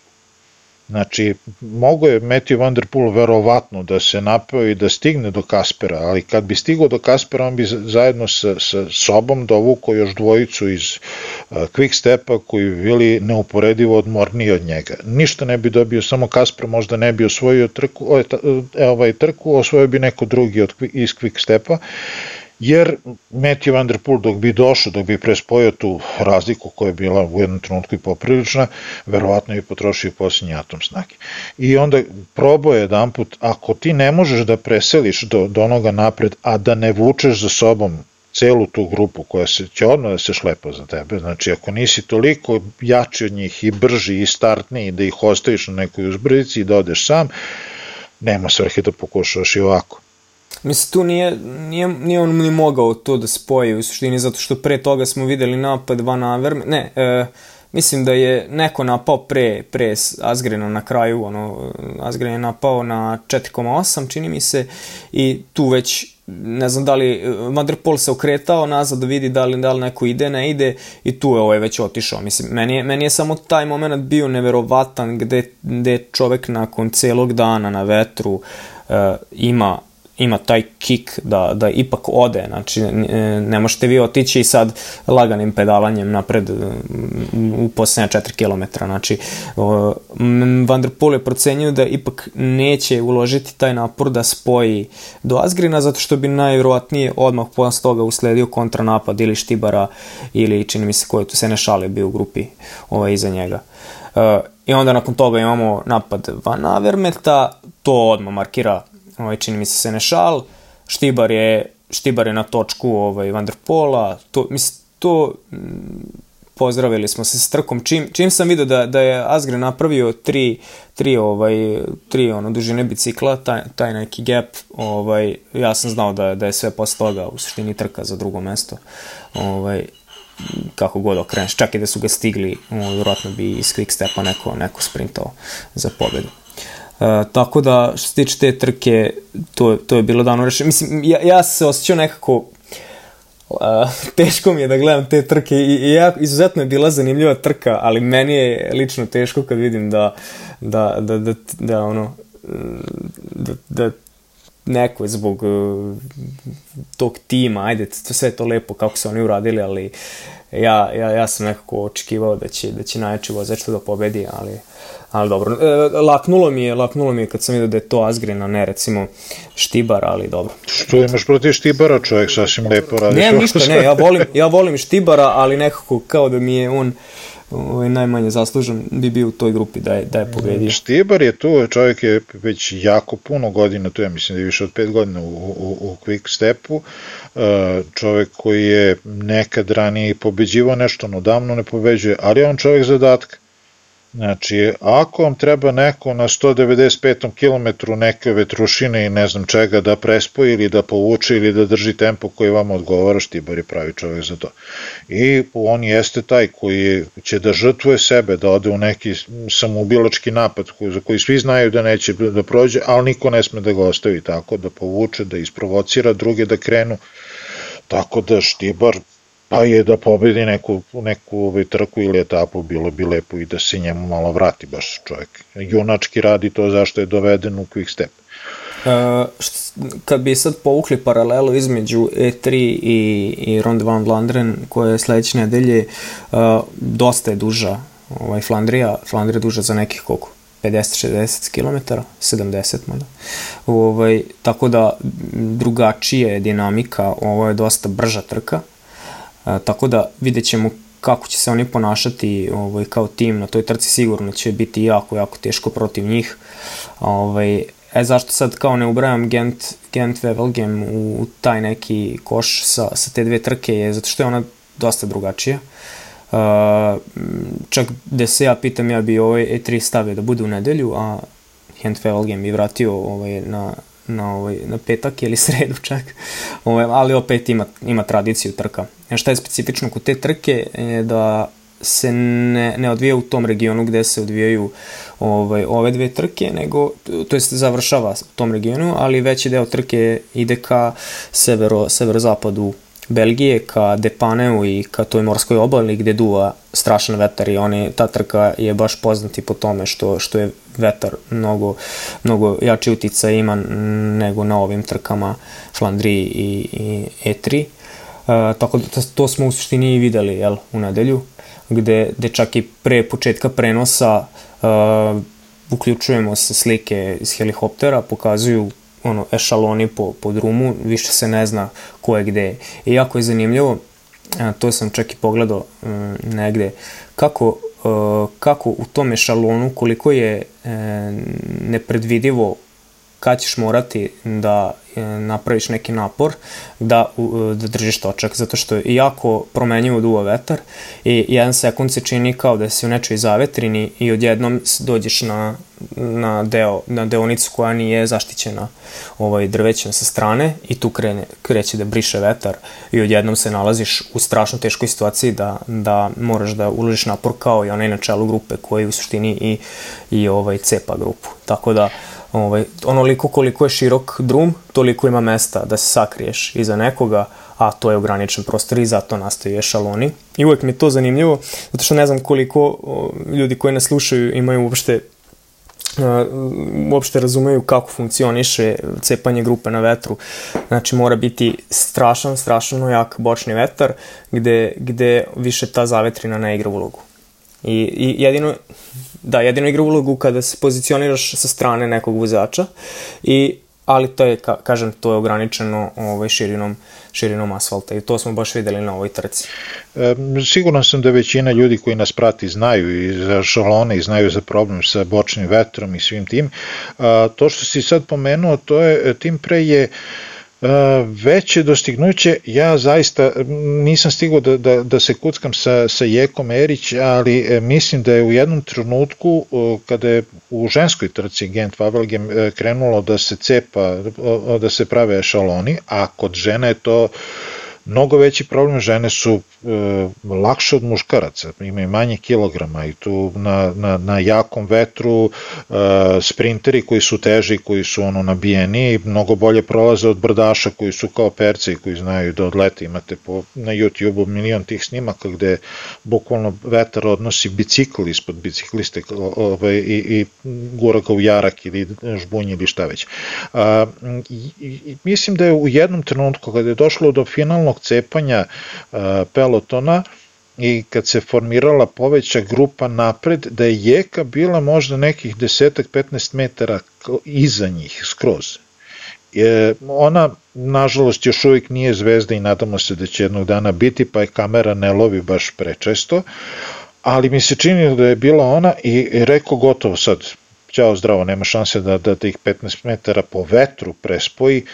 Znači, mogo je Matthew Van Der Poel verovatno da se napeo i da stigne do Kaspera, ali kad bi stigao do Kaspera, on bi zajedno sa, sa sobom dovukao još dvojicu iz uh, Quick Stepa koji bi bili neuporedivo odmorniji od njega. Ništa ne bi dobio, samo Kasper možda ne bi osvojio trku, ovaj, ovaj trku, osvojio bi neko drugi od, iz Quick Stepa jer Matthew Van Der Poel dok bi došao, dok bi prespojio tu razliku koja je bila u jednom trenutku i poprilična, verovatno bi potrošio posljednji atom snage. I onda probao je jedan put, ako ti ne možeš da preseliš do, do onoga napred, a da ne vučeš za sobom celu tu grupu koja se, će odmah da se šlepa za tebe, znači ako nisi toliko jači od njih i brži i startniji da ih ostaviš na nekoj uzbrdici i da odeš sam, nema svrhe da pokušaš i ovako. Mislim, tu nije, nije, nije on ni mogao to da spoji u suštini, zato što pre toga smo videli napad Van Averme, ne, e, mislim da je neko napao pre, pre Asgrena na kraju, ono, Asgren je napao na 4,8 čini mi se i tu već ne znam da li Van der Pol se okretao nazad da vidi da li, da li neko ide, ne ide i tu je ovaj već otišao. Mislim, meni je, meni je samo taj moment bio neverovatan gde, gde čovek nakon celog dana na vetru uh, ima ima taj kik da, da ipak ode, znači ne, ne možete vi otići sad laganim pedalanjem napred u posljednja 4 km, znači Van der Poel je procenio da ipak neće uložiti taj napor da spoji do Asgrina, zato što bi najvjerovatnije odmah posle toga usledio kontranapad ili Štibara ili čini mi se koji tu Senešal je bio u grupi ovaj, iza njega. Uh, I onda nakon toga imamo napad Van Avermeta, to odmah markira ovaj, čini mi se Senešal, Štibar je, Štibar je na točku ovaj, Van der Pola, to, mislim, to m, pozdravili smo se s trkom. Čim, čim sam vidio da, da je Asgren napravio tri, tri, ovaj, tri ono, dužine bicikla, taj, taj neki gap, ovaj, ja sam znao da, da je sve posle toga u suštini trka za drugo mesto. Ovaj, kako god okreneš, čak i da su ga stigli, ovaj, vjerojatno bi iz quick stepa neko, neko sprintao za pobedu. E, tako da, što se tiče te trke, to, to je bilo dano rešenje. Mislim, ja, ja se osjećao nekako, uh, [laughs] teško mi je da gledam te trke i, i ja, izuzetno je bila zanimljiva trka, ali meni je lično teško kad vidim da, da, da, da, da ono, da, da neko zbog uh, tog tima, ajde, to sve je to lepo kako su oni uradili, ali ja, ja, ja sam nekako očekivao da će, da će najjači vozač da pobedi, ali ali dobro. E, laknulo mi je, laknulo mi je kad sam vidio da je to Asgreen, a ne recimo Štibar, ali dobro. Što imaš protiv Štibara, čovjek sasvim lepo radi. Ne, ništa, ne, ja volim, ja volim Štibara, ali nekako kao da mi je on ovaj, najmanje zaslužen bi bio u toj grupi da je, da je pobedio. Štibar je tu, čovjek je već jako puno godina tu, ja mislim da je više od pet godina u, u, u quick stepu, e, čovjek koji je nekad ranije pobeđivao nešto, no davno ne pobeđuje, ali on čovjek zadatka Znači, ako vam treba neko na 195. km neke vetrušine i ne znam čega da prespoji ili da povuče ili da drži tempo koji vam odgovara, Štibar je pravi čovjek za to. I on jeste taj koji će da žrtvuje sebe, da ode u neki samoubilački napad za koji svi znaju da neće da prođe, ali niko ne sme da ga ostavi tako, da povuče, da isprovocira druge da krenu. Tako da Štibar pa je da pobedi neku, neku ovaj, trku ili etapu, bilo bi lepo i da se njemu malo vrati baš čovjek. Junački radi to zašto je doveden u quick step. Uh, kad bi sad povukli paralelu između E3 i, i Ronde van Vlaanderen koja je sledeće nedelje uh, dosta je duža ovaj Flandrija, Flandrija je duža za nekih koliko 50-60 km, 70 možda. Ovaj, tako da drugačija je dinamika, ovo je dosta brža trka, Tako da vidjet ćemo kako će se oni ponašati ovaj, kao tim na toj trci sigurno će biti jako, jako teško protiv njih. Ovaj, e zašto sad kao ne ubrajam Gent, Gent Wevelgem u taj neki koš sa, sa te dve trke je zato što je ona dosta drugačija. Uh, čak da se ja pitam, ja bi ovaj E3 stavio da bude u nedelju, a Gent Wevelgem bi vratio ovaj, na, na, ovaj, na petak ili [laughs] sredu čak, ovaj, ali opet ima, ima tradiciju trka. E šta je specifično kod te trke je da se ne, ne odvija u tom regionu gde se odvijaju ovaj, ove dve trke, nego, to jest završava u tom regionu, ali veći deo trke ide ka severo, severozapadu Belgije ka Depaneu i ka toj morskoj obali gde duva strašan vetar i oni, ta trka je baš poznati po tome što, što je vetar mnogo, mnogo jači utica ima nego na ovim trkama Flandriji i, i E3. Uh, tako da to smo u suštini i videli jel, u nedelju, gde, gde čak i pre početka prenosa uh, uključujemo se slike iz helikoptera, pokazuju ono, ešaloni po, po drumu, više se ne zna ko je gde. I jako je zanimljivo, a, to sam čak i pogledao m, negde, kako, a, kako u tom ešalonu, koliko je e, nepredvidivo kad ćeš morati da e, napraviš neki napor da, da držiš točak, zato što je jako promenjivo duva vetar i jedan sekund se čini kao da si u nečoj zavetrini i odjednom dođeš na, na, deo, na deonicu koja nije zaštićena ovaj, drvećem sa strane i tu krene, kreće da briše vetar i odjednom se nalaziš u strašno teškoj situaciji da, da moraš da uložiš napor kao i onaj na čelu grupe koji u suštini i, i ovaj, cepa grupu. Tako da ovaj, onoliko koliko je širok drum, toliko ima mesta da se sakriješ iza nekoga, a to je ograničen prostor i zato nastaju ešaloni. I uvek mi je to zanimljivo, zato što ne znam koliko ljudi koji nas slušaju imaju uopšte uopšte razumeju kako funkcioniše cepanje grupe na vetru. Znači mora biti strašan, strašno jak bočni vetar gde, gde više ta zavetrina ne igra ulogu. I, I jedino, da, jedino igra ulogu kada se pozicioniraš sa strane nekog vozača i ali to je, ka, kažem, to je ograničeno ovaj, širinom, širinom asfalta i to smo baš videli na ovoj trci. E, siguran sam da većina ljudi koji nas prati znaju i za šalone i znaju za problem sa bočnim vetrom i svim tim. A, to što si sad pomenuo, to je, tim pre je veće dostignuće, ja zaista nisam stigao da, da, da se kuckam sa, sa Jekom Erić, ali e, mislim da je u jednom trenutku kada je u ženskoj trci Gent Wavelgem e, krenulo da se cepa, da se prave ešaloni, a kod žena je to mnogo veći problem, žene su e, lakše od muškaraca, imaju manje kilograma i tu na, na, na jakom vetru e, sprinteri koji su teži, koji su ono nabijeni, mnogo bolje prolaze od brdaša koji su kao perce i koji znaju da odlete, imate po, na YouTube-u milion tih snimaka gde bukvalno vetar odnosi bicikl ispod bicikliste ovaj, i, i gura u jarak ili žbunj ili šta već. A, i, i, mislim da je u jednom trenutku kada je došlo do finalnog cepanja pelotona i kad se formirala poveća grupa napred, da je jeka bila možda nekih desetak, 15 metara iza njih, skroz. Je, ona, nažalost, još uvijek nije zvezda i nadamo se da će jednog dana biti, pa je kamera ne lovi baš prečesto, ali mi se čini da je bila ona i rekao gotovo sad, ćao zdravo, nema šanse da, da tih 15 metara po vetru prespoji,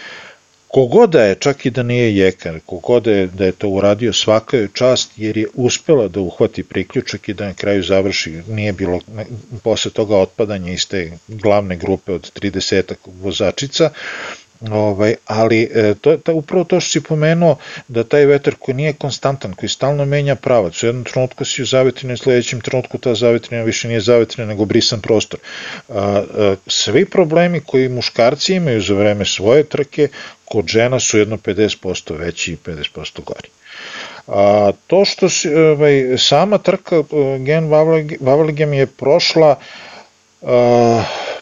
Kogoda je, čak i da nije jekar, kogoda je da je to uradio svaka je čast jer je uspela da uhvati priključak i da na kraju završi, nije bilo posle toga otpadanja iz te glavne grupe od 30 vozačica, Ovaj, ali e, to, to, upravo to što si pomenuo da taj vetar koji nije konstantan, koji stalno menja pravac, u jednom trenutku si u zavetrinu i sledećem trenutku ta zavetrina više nije zavetrina nego brisan prostor. A, a, svi problemi koji muškarci imaju za vreme svoje trke, kod žena su jedno 50% veći i 50% gori. A, to što si, ovaj, sama trka Gen Vaveligem je prošla a,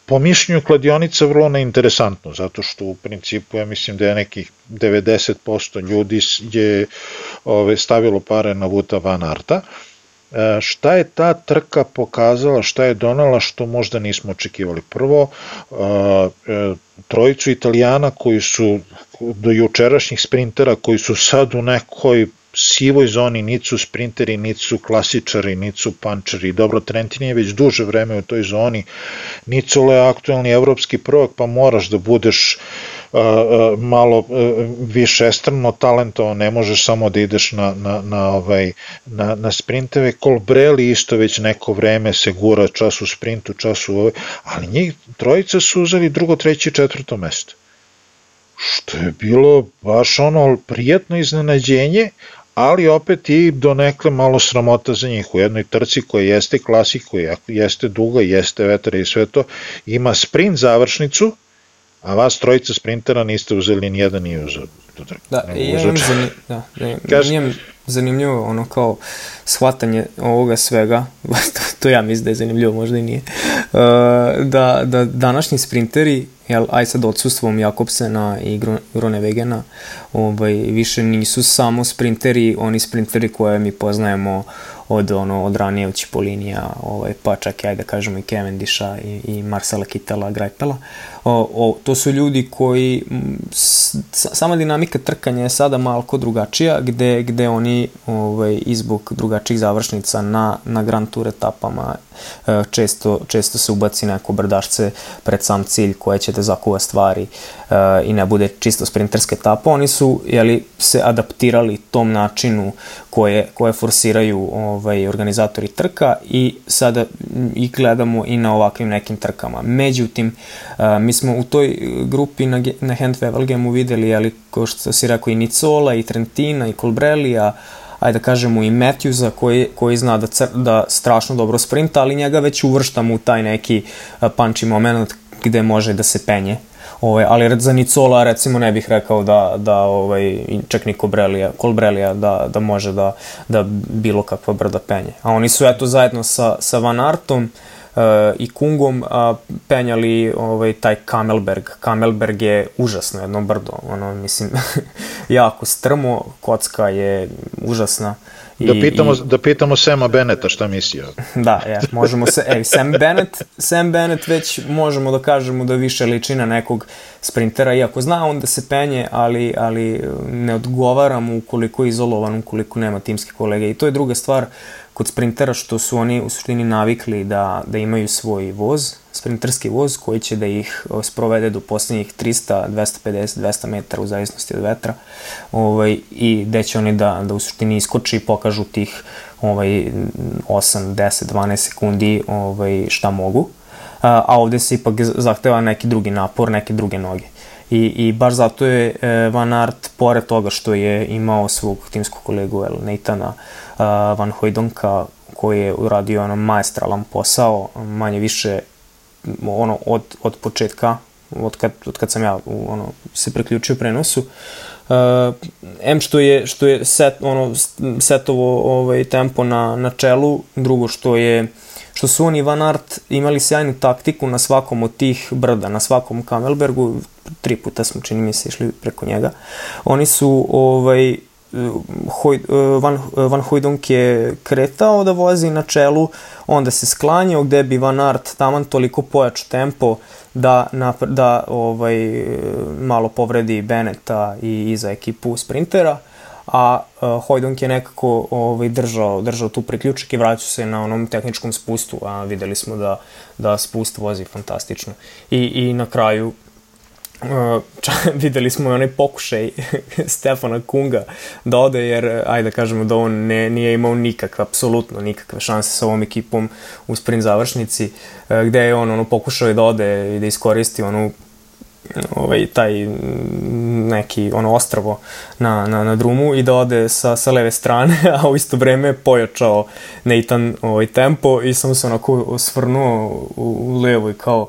po mišljenju kladionica vrlo neinteresantno, zato što u principu ja mislim da je nekih 90% ljudi je ove, stavilo pare na Vuta Van Arta. E, šta je ta trka pokazala, šta je donala što možda nismo očekivali? Prvo, e, e, trojicu italijana koji su do jučerašnjih sprintera koji su sad u nekoj sivoj zoni, niti su sprinteri, niti su klasičari, niti su pančeri. Dobro, Trentin je već duže vreme u toj zoni. Nicole je aktualni evropski prvak, pa moraš da budeš uh, uh, malo uh, više estrano talentovan, ne možeš samo da ideš na, na, na, ovaj, na, na sprinteve. Colbrelli isto već neko vreme se gura čas u sprintu, čas u ovaj, ali njih trojica su uzeli drugo, treće i četvrto mesto što je bilo baš ono prijetno iznenađenje, ali opet i donekle malo sramota za njih u jednoj trci koja jeste klasik, koja jeste duga, jeste vetra i sve to, ima sprint završnicu, a vas trojica sprintera niste uzeli ni jedan nije uzeo. Da, i ja imam zanim, da, da, Kaž... imam zanimljivo ono kao shvatanje ovoga svega, [laughs] to, to ja mislim da je zanimljivo, možda i nije, uh, [laughs] da, da današnji sprinteri jel, aj sad odsustvom Jakobsena i Gronevegena, ovaj, više nisu samo sprinteri, oni sprinteri koje mi poznajemo od, ono, od ranije od Cipolinija, ovaj, pa čak i, ajde da kažemo, i Cavendisha i, i Marcela Kitela, Grajpela. O, o, to su ljudi koji, s, sama dinamika trkanja je sada malko drugačija, gde, gde oni ovaj, izbog drugačijih završnica na, na Grand Tour etapama često, često se ubaci neko brdašce pred sam cilj koje će da zakuva stvari uh, i ne bude čisto sprinterska etapa. Oni su jeli, se adaptirali tom načinu koje, koje forsiraju ovaj, organizatori trka i sada i gledamo i na ovakvim nekim trkama. Međutim, uh, mi smo u toj grupi na, na Handwevelgemu videli, jeli, ko što si rekao, i Nicola, i Trentina, i Colbrellija, ajde da kažemo i Matthewsa koji, koji zna da, cr, da strašno dobro sprinta, ali njega već uvrštamo u taj neki punchi moment gde može da se penje. Ovaj, ali za Nicola recimo ne bih rekao da, da ovaj, čak ni Colbrelija, Colbrelija da, da može da, da bilo kakva brda penje. A oni su eto zajedno sa, sa Van Artom uh, i Kungom uh, penjali ovaj, taj Kamelberg. Kamelberg je užasno jedno brdo, ono, mislim, [laughs] jako strmo, kocka je užasna. Uh, Da pitamo, i... da pitamo Sema Beneta šta mislio. [laughs] Da, ja, možemo se, ej, Sam Bennett, Sam Bennett već možemo da kažemo da više liči na nekog sprintera, iako zna on da se penje, ali, ali ne odgovara mu ukoliko je izolovan, ukoliko nema timske kolege. I to je druga stvar kod sprintera što su oni u suštini navikli da, da imaju svoj voz, sprinterski voz koji će da ih sprovede do poslednjih 300, 250, 200 metara u zavisnosti od vetra ovaj, i gde će oni da, da u suštini iskoči i pokažu tih ovaj, 8, 10, 12 sekundi ovaj, šta mogu. A, a ovde se ipak zahteva neki drugi napor, neke druge noge. I, i baš zato je e, Van Aert, pored toga što je imao svog timskog kolegu El Neitana Van Hojdonka, koji je uradio ono maestralan posao, manje više ono od, od početka, od kad, od kad sam ja ono, se preključio prenosu, uh, M što je, što je set, ono, setovo ovaj, tempo na, na čelu, drugo što je što su oni Van Aert imali sjajnu taktiku na svakom od tih brda, na svakom Kamelbergu, tri puta smo čini mi se išli preko njega. Oni su ovaj, Hoj, Van, Van Hojdonk je kretao da vozi na čelu, onda se sklanjao gde bi Van Aert taman toliko pojačao tempo da, na, da ovaj, malo povredi Beneta i iza ekipu sprintera, a uh, Hojdonk je nekako ovaj, držao, držao tu priključak i vraćao se na onom tehničkom spustu, a videli smo da, da spust vozi fantastično. I, i na kraju Uh, [laughs] videli smo onaj pokušaj [laughs] Stefana Kunga da ode, jer, ajde da kažemo da on ne, nije imao nikakve, apsolutno nikakve šanse sa ovom ekipom u sprint završnici, uh, gde je on ono, pokušao da ode i da iskoristi onu ovaj, taj neki ono ostravo na, na, na drumu i da ode sa, sa leve strane, [laughs] a u isto vreme pojačao Nathan ovaj, tempo i samo se onako osvrnuo u, u levo i kao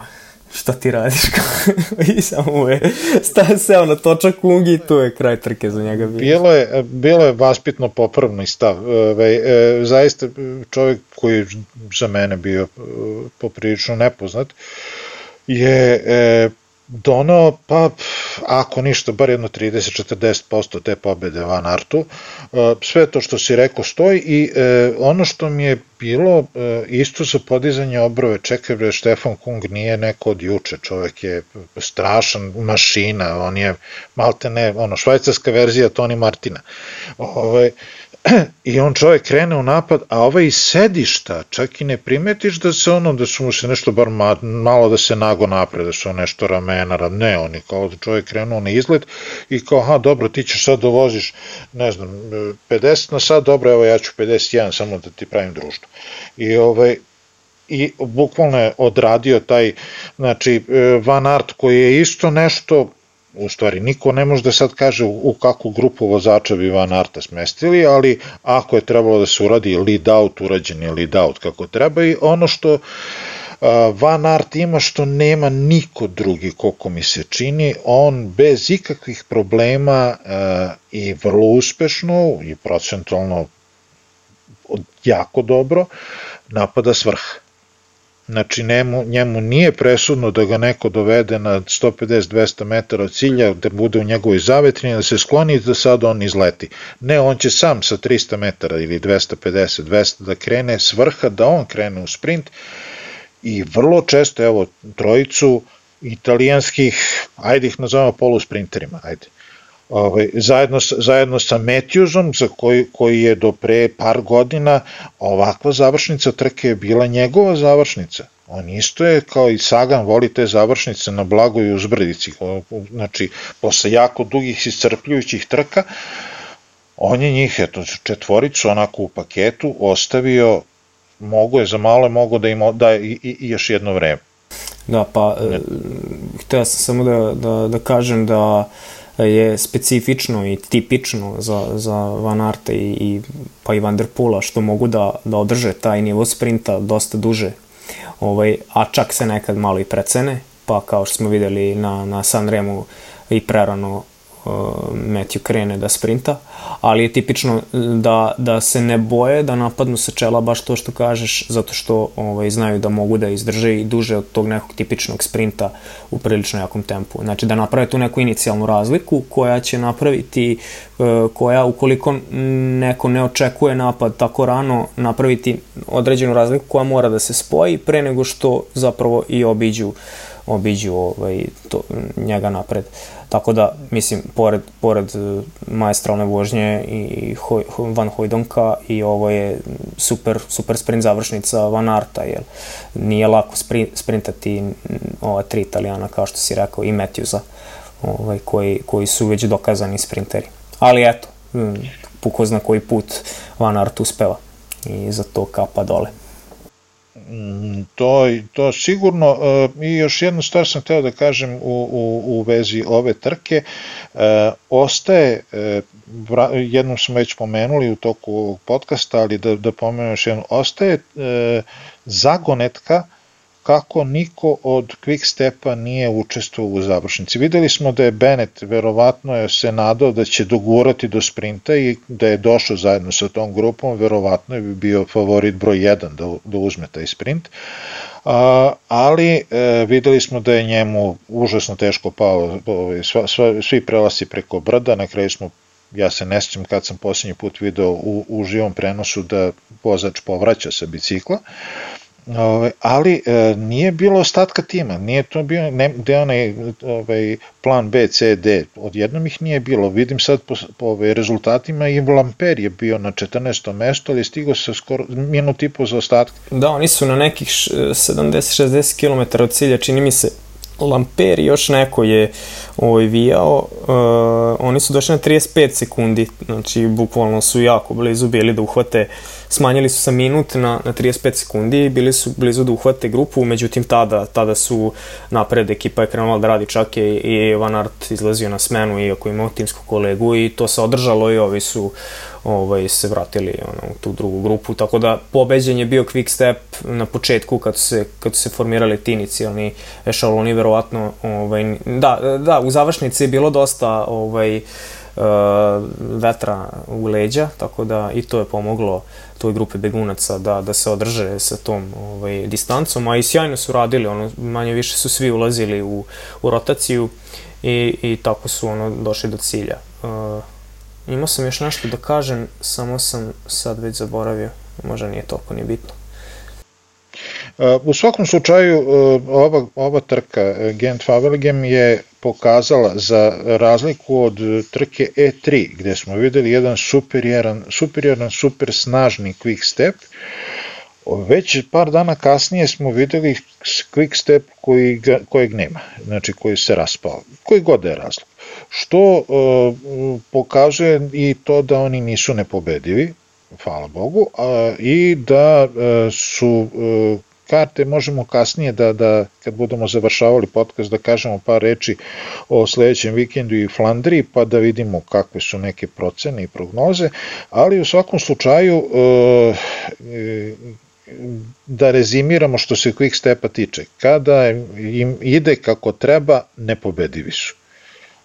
šta ti radiš? [laughs] I samo je sta, seo na točak kungi i tu je kraj trke za njega. Bilo je, bilo je vaspitno popravni stav. Ove, e, zaista čovjek koji za mene bio e, poprilično nepoznat je e, donao, pa ako ništa, bar jedno 30-40% te pobede Van Artu. E, sve to što si rekao stoji i e, ono što mi je bilo e, isto za podizanje obrove, čekaj bre, Štefan Kung nije neko od juče, čovek je strašan mašina, on je malte ne, ono, švajcarska verzija Toni Martina. Ove, ovaj, i on čovjek krene u napad, a ovaj iz sedišta, čak i ne primetiš da se ono, da su mu se nešto bar ma, malo da se nago napred, da su nešto ramena, ne, on je kao da čovjek krenuo na izgled i kao, aha, dobro, ti ćeš sad dovoziš, ne znam, 50 na sad, dobro, evo ja ću 51, samo da ti pravim društvo. I ovaj, i bukvalno je odradio taj, znači, Van Art koji je isto nešto u stvari niko ne može da sad kaže u, kakvu grupu vozača bi Van Arta smestili, ali ako je trebalo da se uradi lead out, urađen je lead out kako treba i ono što Van Art ima što nema niko drugi koliko mi se čini, on bez ikakvih problema i vrlo uspešno i procentualno jako dobro napada svrha Znači, njemu, njemu nije presudno da ga neko dovede na 150-200 metara od cilja, da bude u njegovoj zavetrini, da se skloni da sad on izleti. Ne, on će sam sa 300 metara ili 250-200 da krene s vrha, da on krene u sprint i vrlo često, evo, trojicu italijanskih, ajde ih nazovemo polusprinterima, ajde, ovaj, zajedno, zajedno sa Matthewsom, za koji, koji je do pre par godina ovakva završnica trke je bila njegova završnica. On isto je kao i Sagan voli te završnice na blagoj uzbrdici, znači posle jako dugih iscrpljujućih trka, on je njih, eto, četvoricu onako u paketu ostavio, mogo je za malo, mogo da ima da i, i, i još jedno vreme. Da, pa, e, htio sam samo da, da, da kažem da je specifično i tipično za, za Van Arte i, i pa i Van der Pula što mogu da, da održe taj nivo sprinta dosta duže. Ovaj, a čak se nekad malo i precene pa kao što smo videli na, na Sanremu i prerano Matthew krene da sprinta, ali je tipično da, da se ne boje da napadnu sa čela baš to što kažeš, zato što ovaj, znaju da mogu da izdrže i duže od tog nekog tipičnog sprinta u prilično jakom tempu. Znači da naprave tu neku inicijalnu razliku koja će napraviti, uh, koja ukoliko neko ne očekuje napad tako rano, napraviti određenu razliku koja mora da se spoji pre nego što zapravo i obiđu obiđu ovaj, to, njega napred. Tako da, mislim, pored, pored e, maestralne vožnje i Hoj, Van Hojdonka i ovo je super, super sprint završnica Van Arta, jer nije lako sprint, sprintati ova tri italijana, kao što si rekao, i Matthewsa, ovaj, koji, koji su već dokazani sprinteri. Ali eto, puko zna koji put Van Art uspeva i za to kapa dole. Mm, to, to sigurno e, i još jednu stvar sam hteo da kažem u, u, u vezi ove trke e, ostaje e, jednom smo već pomenuli u toku ovog podcasta ali da, da pomenem još jednu ostaje zagonetka kako niko od Quick Stepa nije učestvovao u završnici. Videli smo da je Bennett verovatno je se nadao da će dogurati do sprinta i da je došao zajedno sa tom grupom, verovatno je bi bio favorit broj 1 da, da uzme taj sprint. A, ali e, videli smo da je njemu užasno teško pao ovaj, sva, sva, svi prelasi preko brda, na kraju smo ja se ne sjećam kad sam posljednji put video u, u živom prenosu da vozač povraća sa bicikla. Ove, ali e, nije bilo ostatka tima, nije to bio ne, gde onaj ovaj, plan B, C, D, odjednom ih nije bilo. Vidim sad po, po ovaj, rezultatima i Lamper je bio na 14. mesto, ali je stigao sa skoro minut i po za ostatka. Da, oni su na nekih 70-60 km od cilja, čini mi se Lamper i još neko je ovaj, vijao, uh, oni su došli na 35 sekundi, znači bukvalno su jako blizu bili da uhvate, smanjili su sa minut na, na 35 sekundi i bili su blizu da uhvate grupu, međutim tada, tada su napred ekipa je krenula da radi čak je i Van Aert izlazio na smenu iako imao timsku kolegu i to se održalo i ovi su ovaj, se vratili ono, u tu drugu grupu, tako da pobeđen je bio quick step na početku kad se, kad se formirali ti inicijalni ešaloni, verovatno, ovaj, da, da, u završnici je bilo dosta ovaj, uh, vetra u leđa, tako da i to je pomoglo toj grupi begunaca da, da se održe sa tom ovaj, distancom, a i sjajno su radili, ono, manje više su svi ulazili u, u rotaciju i, i tako su ono, došli do cilja. Uh, Imao sam još nešto da kažem, samo sam sad već zaboravio. Možda nije toliko ni bitno. U svakom slučaju, ova, ova trka Gent Favelgem je pokazala za razliku od trke E3, gde smo videli jedan superioran, superioran super snažni quick step, Već par dana kasnije smo videli quick step koji, kojeg nema, znači koji se raspao, koji god da je razlog što e, pokazuje i to da oni nisu nepobedivi, hvala Bogu, a, i da e, su e, karte možemo kasnije da, da kad budemo završavali podcast da kažemo par reči o sledećem vikendu i Flandriji pa da vidimo kakve su neke procene i prognoze, ali u svakom slučaju e, da rezimiramo što se Quick Stepa tiče. Kada im ide kako treba, nepobedivi su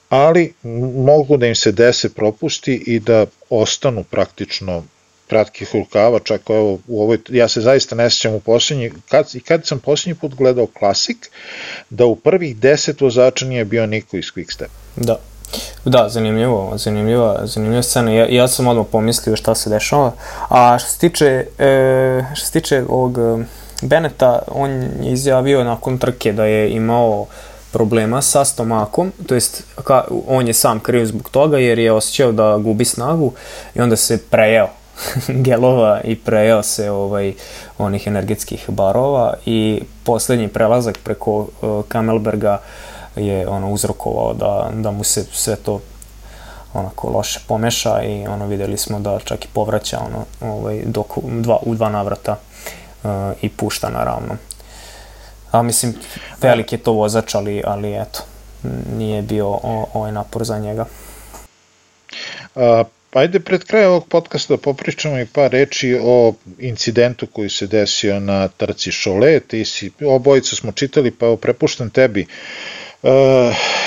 ali mogu da im se dese propusti i da ostanu praktično kratkih rukava, čak evo, u ovoj, ja se zaista ne sjećam u posljednji, kad, kad sam posljednji put gledao klasik, da u prvih deset vozača nije bio niko iz Quickstep. Da. Da, zanimljivo, zanimljiva, zanimljiva scena. Ja, ja sam odmah pomislio šta se dešava. A što se tiče, e, što se tiče ovog e, Beneta, on je izjavio nakon trke da je imao problema sa stomakom, to jest ka, on je sam kriv zbog toga jer je osjećao da gubi snagu i onda se prejeo [laughs] gelova i prejeo se ovaj onih energetskih barova i poslednji prelazak preko uh, Kamelberga je ono uzrokovao da, da mu se sve to onako loše pomeša i ono videli smo da čak i povraća ono ovaj dok dva u dva navrata uh, i pušta na ravnom. A mislim, velik je to vozač, ali, ali eto, nije bio ovaj napor za njega. A, ajde pred kraj ovog podcasta da popričamo i par reči o incidentu koji se desio na trci Šole, ti si, obojica smo čitali, pa prepuštam tebi uh,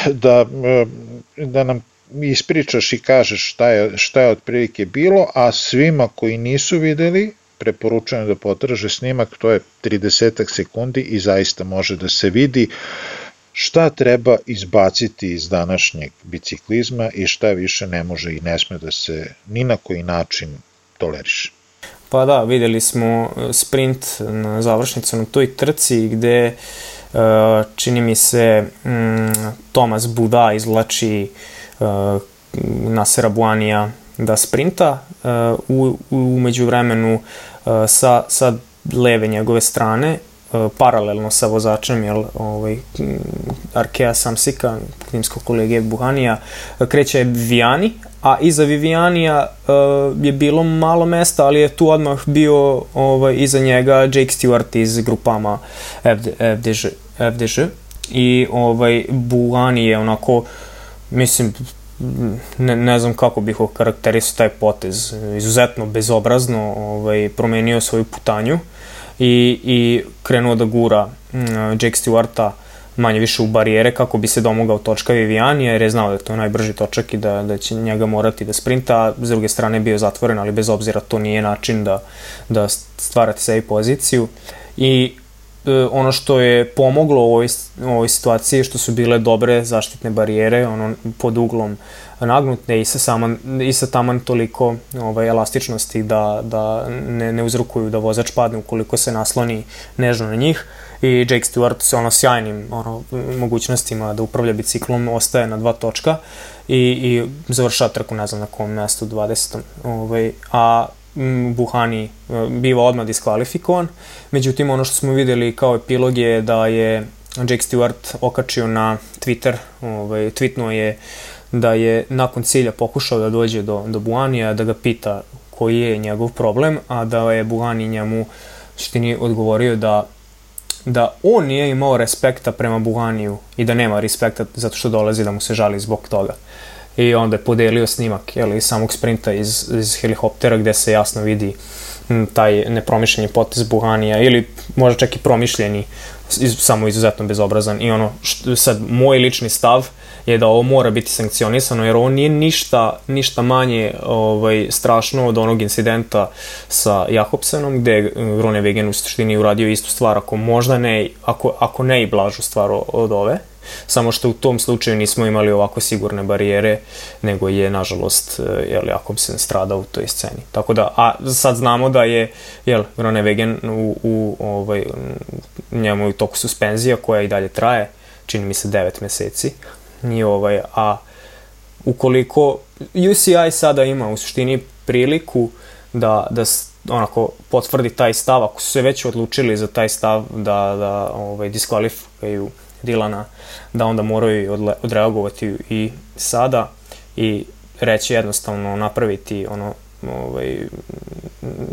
da, uh, da nam ispričaš i kažeš šta je, šta je otprilike bilo, a svima koji nisu videli, preporučujem da potraže snimak, to je 30 sekundi i zaista može da se vidi šta treba izbaciti iz današnjeg biciklizma i šta više ne može i ne sme da se ni na koji način toleriše. Pa da, videli smo e, sprint na završnicu na toj trci gde e, čini mi se mm, Tomas Buda izvlači e, Nasera Buanija da sprinta u, u međuvremenu sa, sa leve njegove strane E, paralelno sa vozačem, jel, ovaj, Arkea Samsika, timskog kolege Buhanija, kreće Vijani, a iza Vivijanija je bilo malo mesta, ali je tu odmah bio ovaj, iza njega Jake Stewart iz grupama FD, FDŽ, FDŽ i ovaj, Buhani je onako, mislim, ne, ne znam kako bih okarakterisao taj potez, izuzetno bezobrazno ovaj, promenio svoju putanju i, i krenuo da gura mm, Jake Stewarta manje više u barijere kako bi se domogao točka Vivianija jer je znao da je to najbrži točak i da, da će njega morati da sprinta, a s druge strane bio zatvoren, ali bez obzira to nije način da, da stvarate sebi poziciju. I ono što je pomoglo u ovoj, ovoj situaciji što su bile dobre zaštitne barijere, ono pod uglom nagnute i sa, saman, i sa taman toliko ovaj, elastičnosti da, da ne, ne uzrukuju da vozač padne ukoliko se nasloni nežno na njih i Jake Stewart se ono sjajnim ono, mogućnostima da upravlja biciklom ostaje na dva točka i, i završava trku ne znam na kom mestu 20. Ovaj, a Buhani e, biva odmah diskvalifikovan. Međutim, ono što smo videli kao epilog je da je Jake Stewart okačio na Twitter, ovaj, tweetnuo je da je nakon cilja pokušao da dođe do, do Buanija, da ga pita koji je njegov problem, a da je Buani njemu štini odgovorio da da on nije imao respekta prema Buhaniju i da nema respekta zato što dolazi da mu se žali zbog toga. I onda je podelio snimak jeli, samog sprinta iz, iz helikoptera gde se jasno vidi m, taj nepromišljeni potez Buhanija ili možda čak i promišljeni, iz, samo izuzetno bezobrazan. I ono, što, sad, moj lični stav je da ovo mora biti sankcionisano, jer ovo nije ništa, ništa manje ovaj, strašno od onog incidenta sa Jakobsenom, gde je Wegen u suštini uradio istu stvar, ako možda ne, ako, ako ne i blažu stvar od ove, samo što u tom slučaju nismo imali ovako sigurne barijere, nego je, nažalost, jel, Jakobsen stradao u toj sceni. Tako da, a sad znamo da je, jel, Wegen u, u ovaj, njemu u toku suspenzija koja i dalje traje, čini mi se 9 meseci, Nije ovaj, a ukoliko UCI sada ima u suštini priliku da, da onako potvrdi taj stav, ako su se već odlučili za taj stav da, da ovaj, diskvalifikuju Dilana, da onda moraju odreagovati i sada i reći jednostavno napraviti ono ovaj,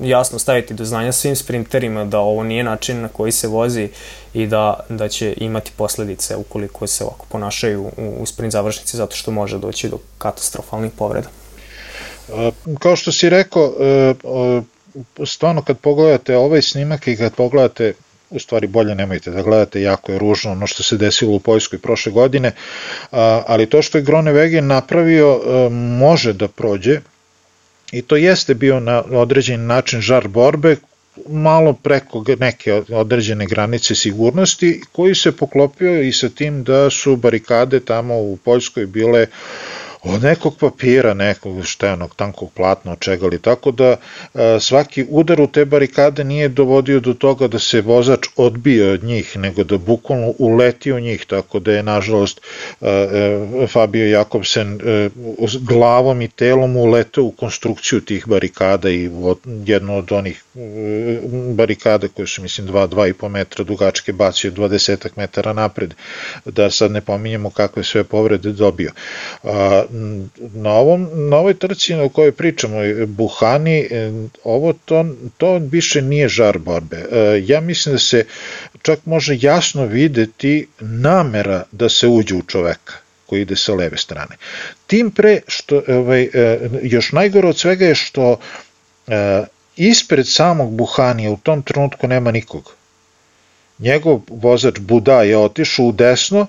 jasno staviti do znanja svim sprinterima da ovo nije način na koji se vozi i da, da će imati posledice ukoliko se ovako ponašaju u, u sprint završnici zato što može doći do katastrofalnih povreda. Kao što si rekao, e, stvarno kad pogledate ovaj snimak i kad pogledate u stvari bolje nemojte da gledate, jako je ružno ono što se desilo u Poljskoj prošle godine, ali to što je Gronewegen napravio e, može da prođe, I to jeste bio na određen način žar borbe, malo preko neke određene granice sigurnosti, koji se poklopio i sa tim da su barikade tamo u Poljskoj bile od nekog papira, nekog štenog, tankog platna, od čega li, tako da a, svaki udar u te barikade nije dovodio do toga da se vozač odbije od njih, nego da bukvalno uleti u njih, tako da je nažalost a, a, Fabio Jakobsen glavom i telom uletao u konstrukciju tih barikada i jedno od onih barikada koje su mislim 2-2,5 metra dugačke bacio 20 metara napred, da sad ne pominjemo kakve sve povrede dobio. Na, ovom, na ovoj trci o kojoj pričamo, Buhani, e, ovo to, to više nije žar borbe. E, ja mislim da se čak može jasno videti namera da se uđe u čoveka koji ide sa leve strane. Tim pre, što, ovaj, još najgore od svega je što ispred samog Buhanija u tom trenutku nema nikog. Njegov vozač Buda je otišao u desno,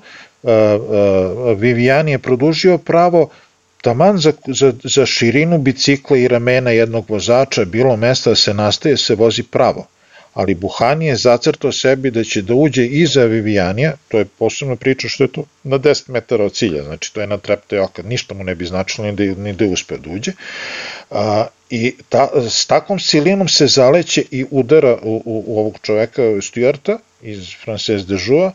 Vivian je produžio pravo, taman za, za, za širinu bicikla i ramena jednog vozača bilo mesta da se nastaje, se vozi pravo. Ali Buhani je zacrtao sebi da će da uđe iza Vivijanija, to je posebno priča što je to na 10 metara od cilja, znači to je na trepte oka, ništa mu ne bi značilo ni da, ni da je uspeo da uđe. A, I ta, s takvom silinom se zaleće i udara u, u, u ovog čoveka, Stuarta iz Frances de Joux,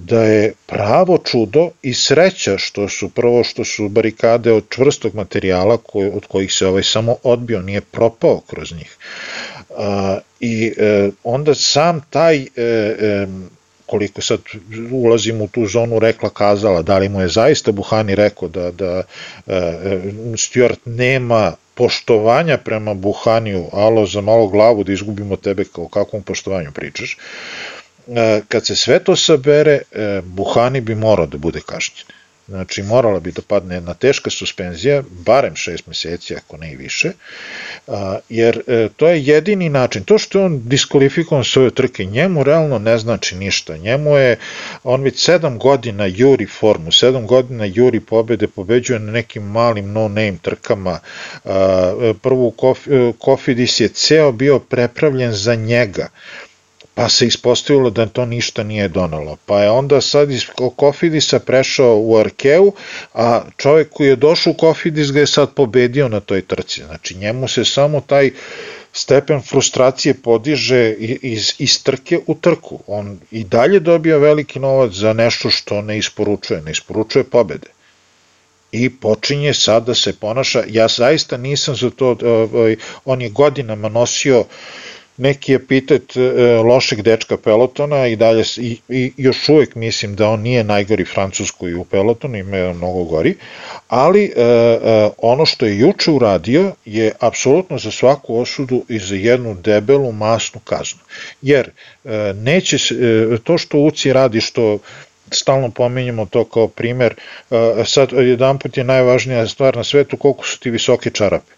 da je pravo čudo i sreća što su prvo što su barikade od čvrstog materijala koji, od kojih se ovaj samo odbio, nije propao kroz njih. A, I e, onda sam taj e, e, koliko sad ulazim u tu zonu rekla kazala, da li mu je zaista Buhani rekao da, da e, Stuart nema poštovanja prema Buhaniju, alo za malo glavu da izgubimo tebe kao kakvom poštovanju pričaš, E, kad se sve to sabere, e, Buhani bi morao da bude kažnjen. Znači, morala bi da padne jedna teška suspenzija, barem šest meseci, ako ne i više, jer e, to je jedini način. To što je on diskvalifikovan svoje trke, njemu realno ne znači ništa. Njemu je, on već sedam godina juri formu, sedam godina juri pobede, pobeđuje na nekim malim no-name trkama. Prvo, Kofidis je ceo bio prepravljen za njega pa se ispostavilo da to ništa nije donalo. Pa je onda sad iz Kofidisa prešao u Arkeu, a čovjek koji je došao u Kofidis ga je sad pobedio na toj trci. Znači njemu se samo taj stepen frustracije podiže iz, iz trke u trku. On i dalje dobija veliki novac za nešto što ne isporučuje, ne isporučuje pobede i počinje sad da se ponaša, ja zaista nisam za to, ovaj, on je godinama nosio uh, neki epitet e, lošeg dečka pelotona i dalje i, i još uvek mislim da on nije najgori francusku i u pelotonu, ima je mnogo gori, ali e, e, ono što je juče uradio je apsolutno za svaku osudu i za jednu debelu masnu kaznu. Jer e, neće se, e, to što UCI radi, što stalno pominjamo to kao primer, e, sad jedan put je najvažnija stvar na svetu koliko su ti visoke čarape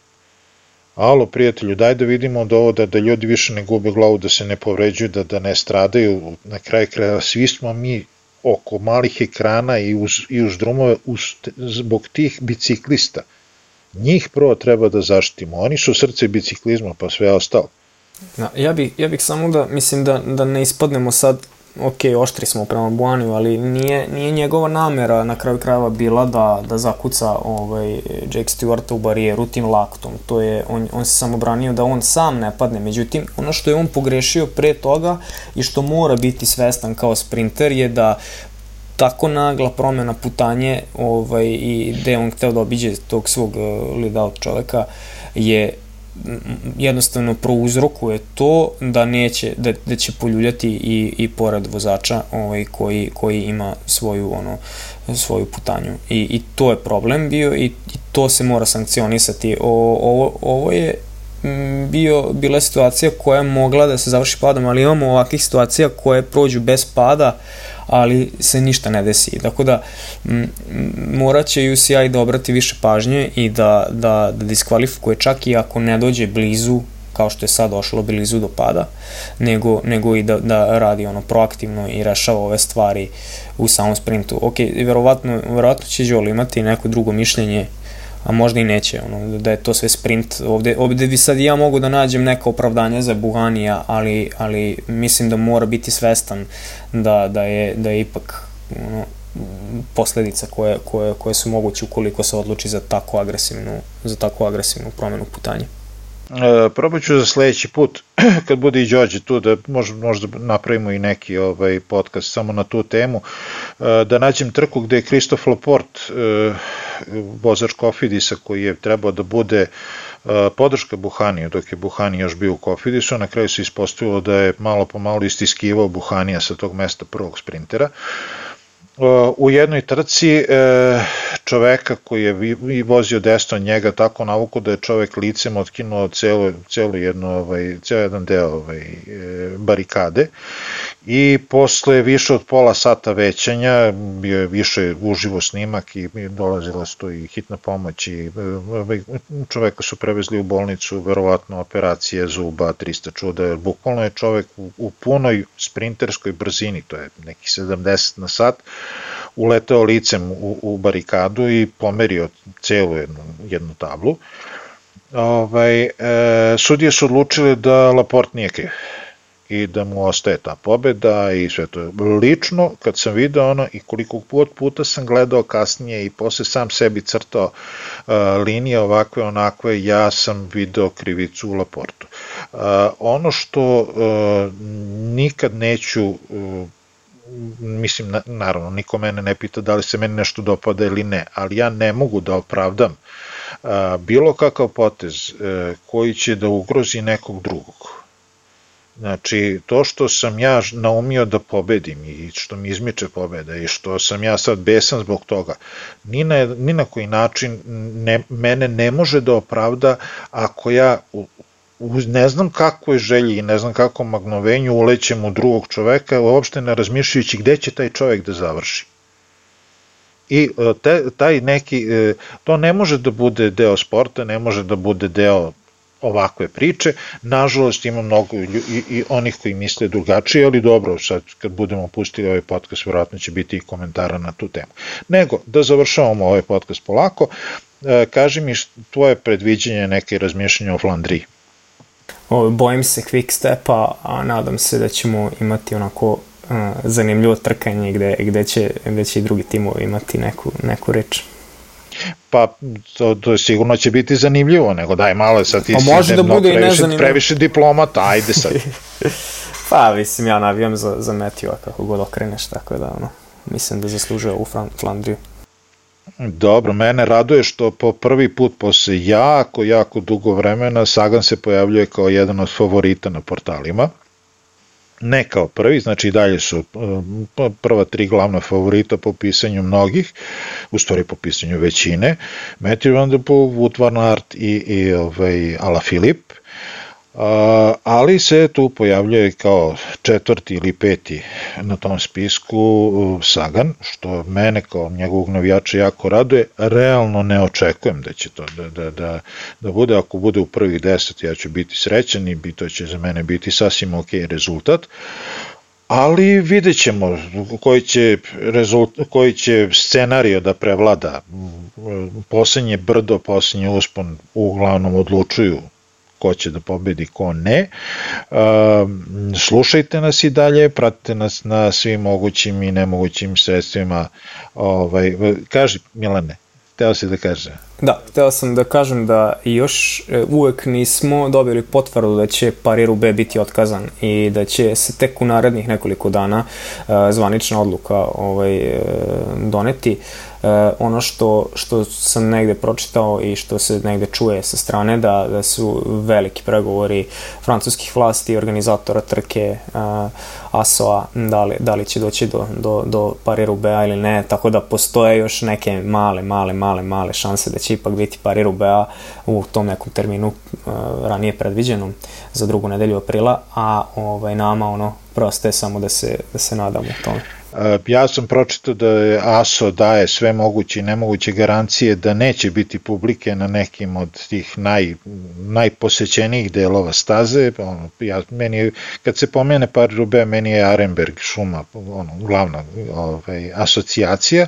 alo prijatelju, daj da vidimo da ovo, da, da ljudi više ne gube glavu, da se ne povređuju, da, da ne stradaju, na kraju kraja svi smo mi oko malih ekrana i uz, i uz drumove uz, zbog tih biciklista. Njih prvo treba da zaštitimo, oni su srce biciklizma, pa sve ostalo. Ja, ja, bih, ja bih samo da, mislim da, da ne ispadnemo sad ok, oštri smo prema Buaniju, ali nije, nije njegova namera na kraju krajeva bila da, da zakuca ovaj, Jake Stewarta u barijeru tim laktom. To je, on, on se samo branio da on sam ne padne. Međutim, ono što je on pogrešio pre toga i što mora biti svestan kao sprinter je da tako nagla promena putanje ovaj, i gde on hteo da obiđe tog svog uh, lead out čoveka je jednostavno prouzrokuje to da neće da, da će poljuljati i i pored vozača ovaj koji koji ima svoju ono svoju putanju. I i to je problem bio i, i to se mora sankcionisati. O, ovo ovo je bio bila situacija koja je mogla da se završi padom ali imamo ovakvih situacija koje prođu bez pada ali se ništa ne desi. Tako da morat će UCI da obrati više pažnje i da, da, da diskvalifikuje čak i ako ne dođe blizu kao što je sad došlo blizu do pada, nego, nego i da, da radi ono proaktivno i rešava ove stvari u samom sprintu. Ok, verovatno, verovatno će Joel imati neko drugo mišljenje a možda i neće, ono, da je to sve sprint. Ovde, ovde bi sad ja mogu da nađem neka opravdanja za Buhanija, ali, ali mislim da mora biti svestan da, da, je, da je ipak ono, posledica koje, koje, koje su moguće ukoliko se odluči za tako agresivnu, za tako agresivnu promenu putanja. E, probat ću za sledeći put, [clears throat] kad bude i Đorđe tu, da možda, možda napravimo i neki ovaj podcast samo na tu temu, e, da nađem trku gde je Kristof Laporte, e, vozač Kofidisa koji je trebao da bude podrška Buhaniju, dok je Buhani još bio u Kofidisu, na kraju se ispostavilo da je malo po malo istiskivao Buhanija sa tog mesta prvog sprintera. U jednoj trci e, čoveka koji je vozio desno njega tako navuku da je čovek licem otkinuo celo, celo jedno, ovaj, ceo jedan deo ovaj, e, barikade. I posle više od pola sata većanja bio je više uživo snimak i dolazila su tu i hitna pomoć i ovaj, čoveka su prevezli u bolnicu, verovatno operacije zuba, 300 čuda, jer bukvalno je čovek u, u punoj sprinterskoj brzini, to je neki 70 na sat, uleteo licem u, u barikadu i pomerio celu jednu, jednu tablu. Ovaj, e, sudije su odlučili da Laport nije kriv i da mu ostaje ta pobeda i sve to. Lično, kad sam video ono i koliko put puta sam gledao kasnije i posle sam sebi crtao uh, linije ovakve onakve, ja sam video krivicu u Laportu. Uh, ono što uh, nikad neću uh, mislim, na, naravno, niko mene ne pita da li se meni nešto dopada ili ne, ali ja ne mogu da opravdam a, bilo kakav potez a, koji će da ugrozi nekog drugog. Znači, to što sam ja naumio da pobedim i što mi izmiče pobeda i što sam ja sad besan zbog toga, ni na, ni na koji način ne, mene ne može da opravda ako ja u, ne znam kakvoj želji i ne znam kakvom magnovenju ulećem u drugog čoveka, uopšte ne razmišljajući gde će taj čovek da završi. I e, te, taj neki, e, to ne može da bude deo sporta, ne može da bude deo ovakve priče. Nažalost ima mnogo i, i onih koji misle drugačije, ali dobro, sad kad budemo pustili ovaj podcast, vjerojatno će biti i komentara na tu temu. Nego, da završavamo ovaj podcast polako, e, kaži mi tvoje predviđenje neke razmišljanja o Flandriji. Bojim se quick stepa, a nadam se da ćemo imati onako uh, zanimljivo trkanje gde, gde, će, gde će i drugi timovi imati neku, neku reč pa to, to sigurno će biti zanimljivo, nego daj malo sad ti pa može da bude previše, previše diplomata, ajde sad. [laughs] pa mislim ja navijam za, za Metiju, kako god okreneš, tako da ono, mislim da zaslužuje u Flandriju. Dobro, mene raduje što po prvi put posle jako, jako dugo vremena Sagan se pojavljuje kao jedan od favorita na portalima. Ne kao prvi, znači dalje su uh, prva tri glavna favorita po pisanju mnogih, u stvari po pisanju većine, Matthew Van Der Poel, Wout Van i, i ovaj, Ala Filip, ali se tu pojavljuje kao četvrti ili peti na tom spisku Sagan, što mene kao njegovog navijača jako raduje. Realno ne očekujem da će to da, da, da, da bude, ako bude u prvih deset ja ću biti srećan i to će za mene biti sasvim ok rezultat ali vidjet ćemo koji će, rezult, koji će scenario da prevlada. Poslednje brdo, poslednji uspon uglavnom odlučuju ko će da pobedi, ko ne. Slušajte nas i dalje, pratite nas na svim mogućim i nemogućim sredstvima. Ovaj, kaži, Milane, teo si da kaže. Da, hteo sam da kažem da još e, uvek nismo dobili potvrdu da će Pariru B biti otkazan i da će se tek u narednih nekoliko dana uh, zvanična odluka ovaj, uh, doneti. Uh, ono što, što sam negde pročitao i što se negde čuje sa strane da, da su veliki pregovori francuskih vlasti i organizatora trke uh, ASO-a da li, da li će doći do, do, do Pariru B-a ili ne, tako da postoje još neke male, male, male, male šanse da će ipak biti Paris Roubaix u tom nekom terminu uh, ranije predviđenom za drugu nedelju aprila, a ovaj, nama ono prosto je samo da se, da se nadamo tome. Ja sam pročitao da je ASO daje sve moguće i nemoguće garancije da neće biti publike na nekim od tih naj, najposećenijih delova staze. Ono, ja, meni, kad se pomene par rube, meni je Arenberg šuma ono, glavna ovaj, asocijacija.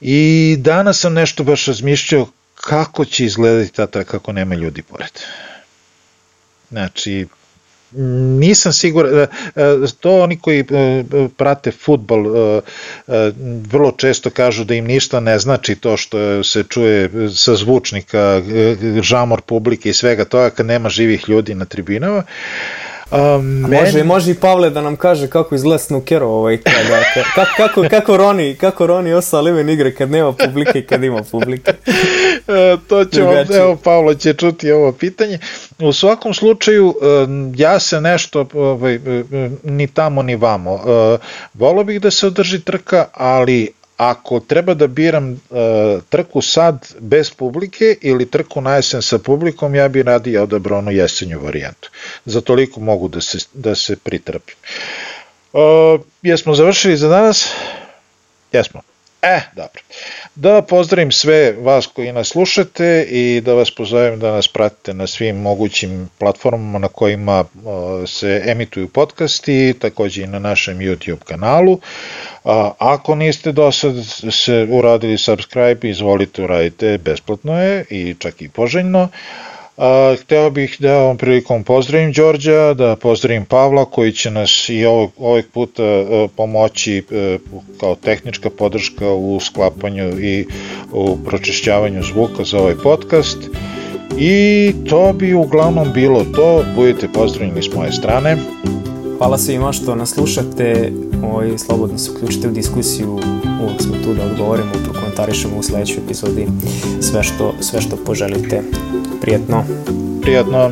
I danas sam nešto baš razmišljao kako će izgledati ta traka kako nema ljudi pored. Znači, nisam siguran, e, e, to oni koji e, prate futbol vrlo često kažu da im ništa ne znači to što se čuje sa zvučnika, žamor publike i svega toga kad nema živih ljudi na tribinama, Um, men... može, može i Pavle da nam kaže kako izgleda snukero ovaj, kada, kako, kako, kako Roni, kako Roni O'Sullivan igre kad nema publike i kad ima publike. [laughs] e, to ćemo, Drugačije. evo Pavlo će čuti ovo pitanje. U svakom slučaju, ja se nešto ovaj, e, ni tamo ni vamo. E, volio bih da se održi trka, ali ako treba da biram trku sad bez publike ili trku na jesen sa publikom, ja bih radije odabrao onu jesenju varijantu. Za toliko mogu da se, da se pritrpim. Uh, jesmo završili za danas? Jesmo. E, dobro. Da pozdravim sve vas koji nas slušate i da vas pozovem da nas pratite na svim mogućim platformama na kojima se emituju podcasti, takođe i na našem YouTube kanalu. Ako niste do sad se uradili subscribe, izvolite uradite, besplatno je i čak i poželjno. A, hteo bih da ovom prilikom pozdravim Đorđa, da pozdravim Pavla koji će nas i ovog, ovog puta a, pomoći a, kao tehnička podrška u sklapanju i u pročišćavanju zvuka za ovaj podcast. I to bi uglavnom bilo to, budete pozdravljeni s moje strane. Hvala svima što nas slušate, ovaj, slobodno se uključite u diskusiju, uvek smo tu da odgovorimo, prokomentarišemo u sledećoj epizodi sve što, sve što poželite. Prijetno. Prijetno.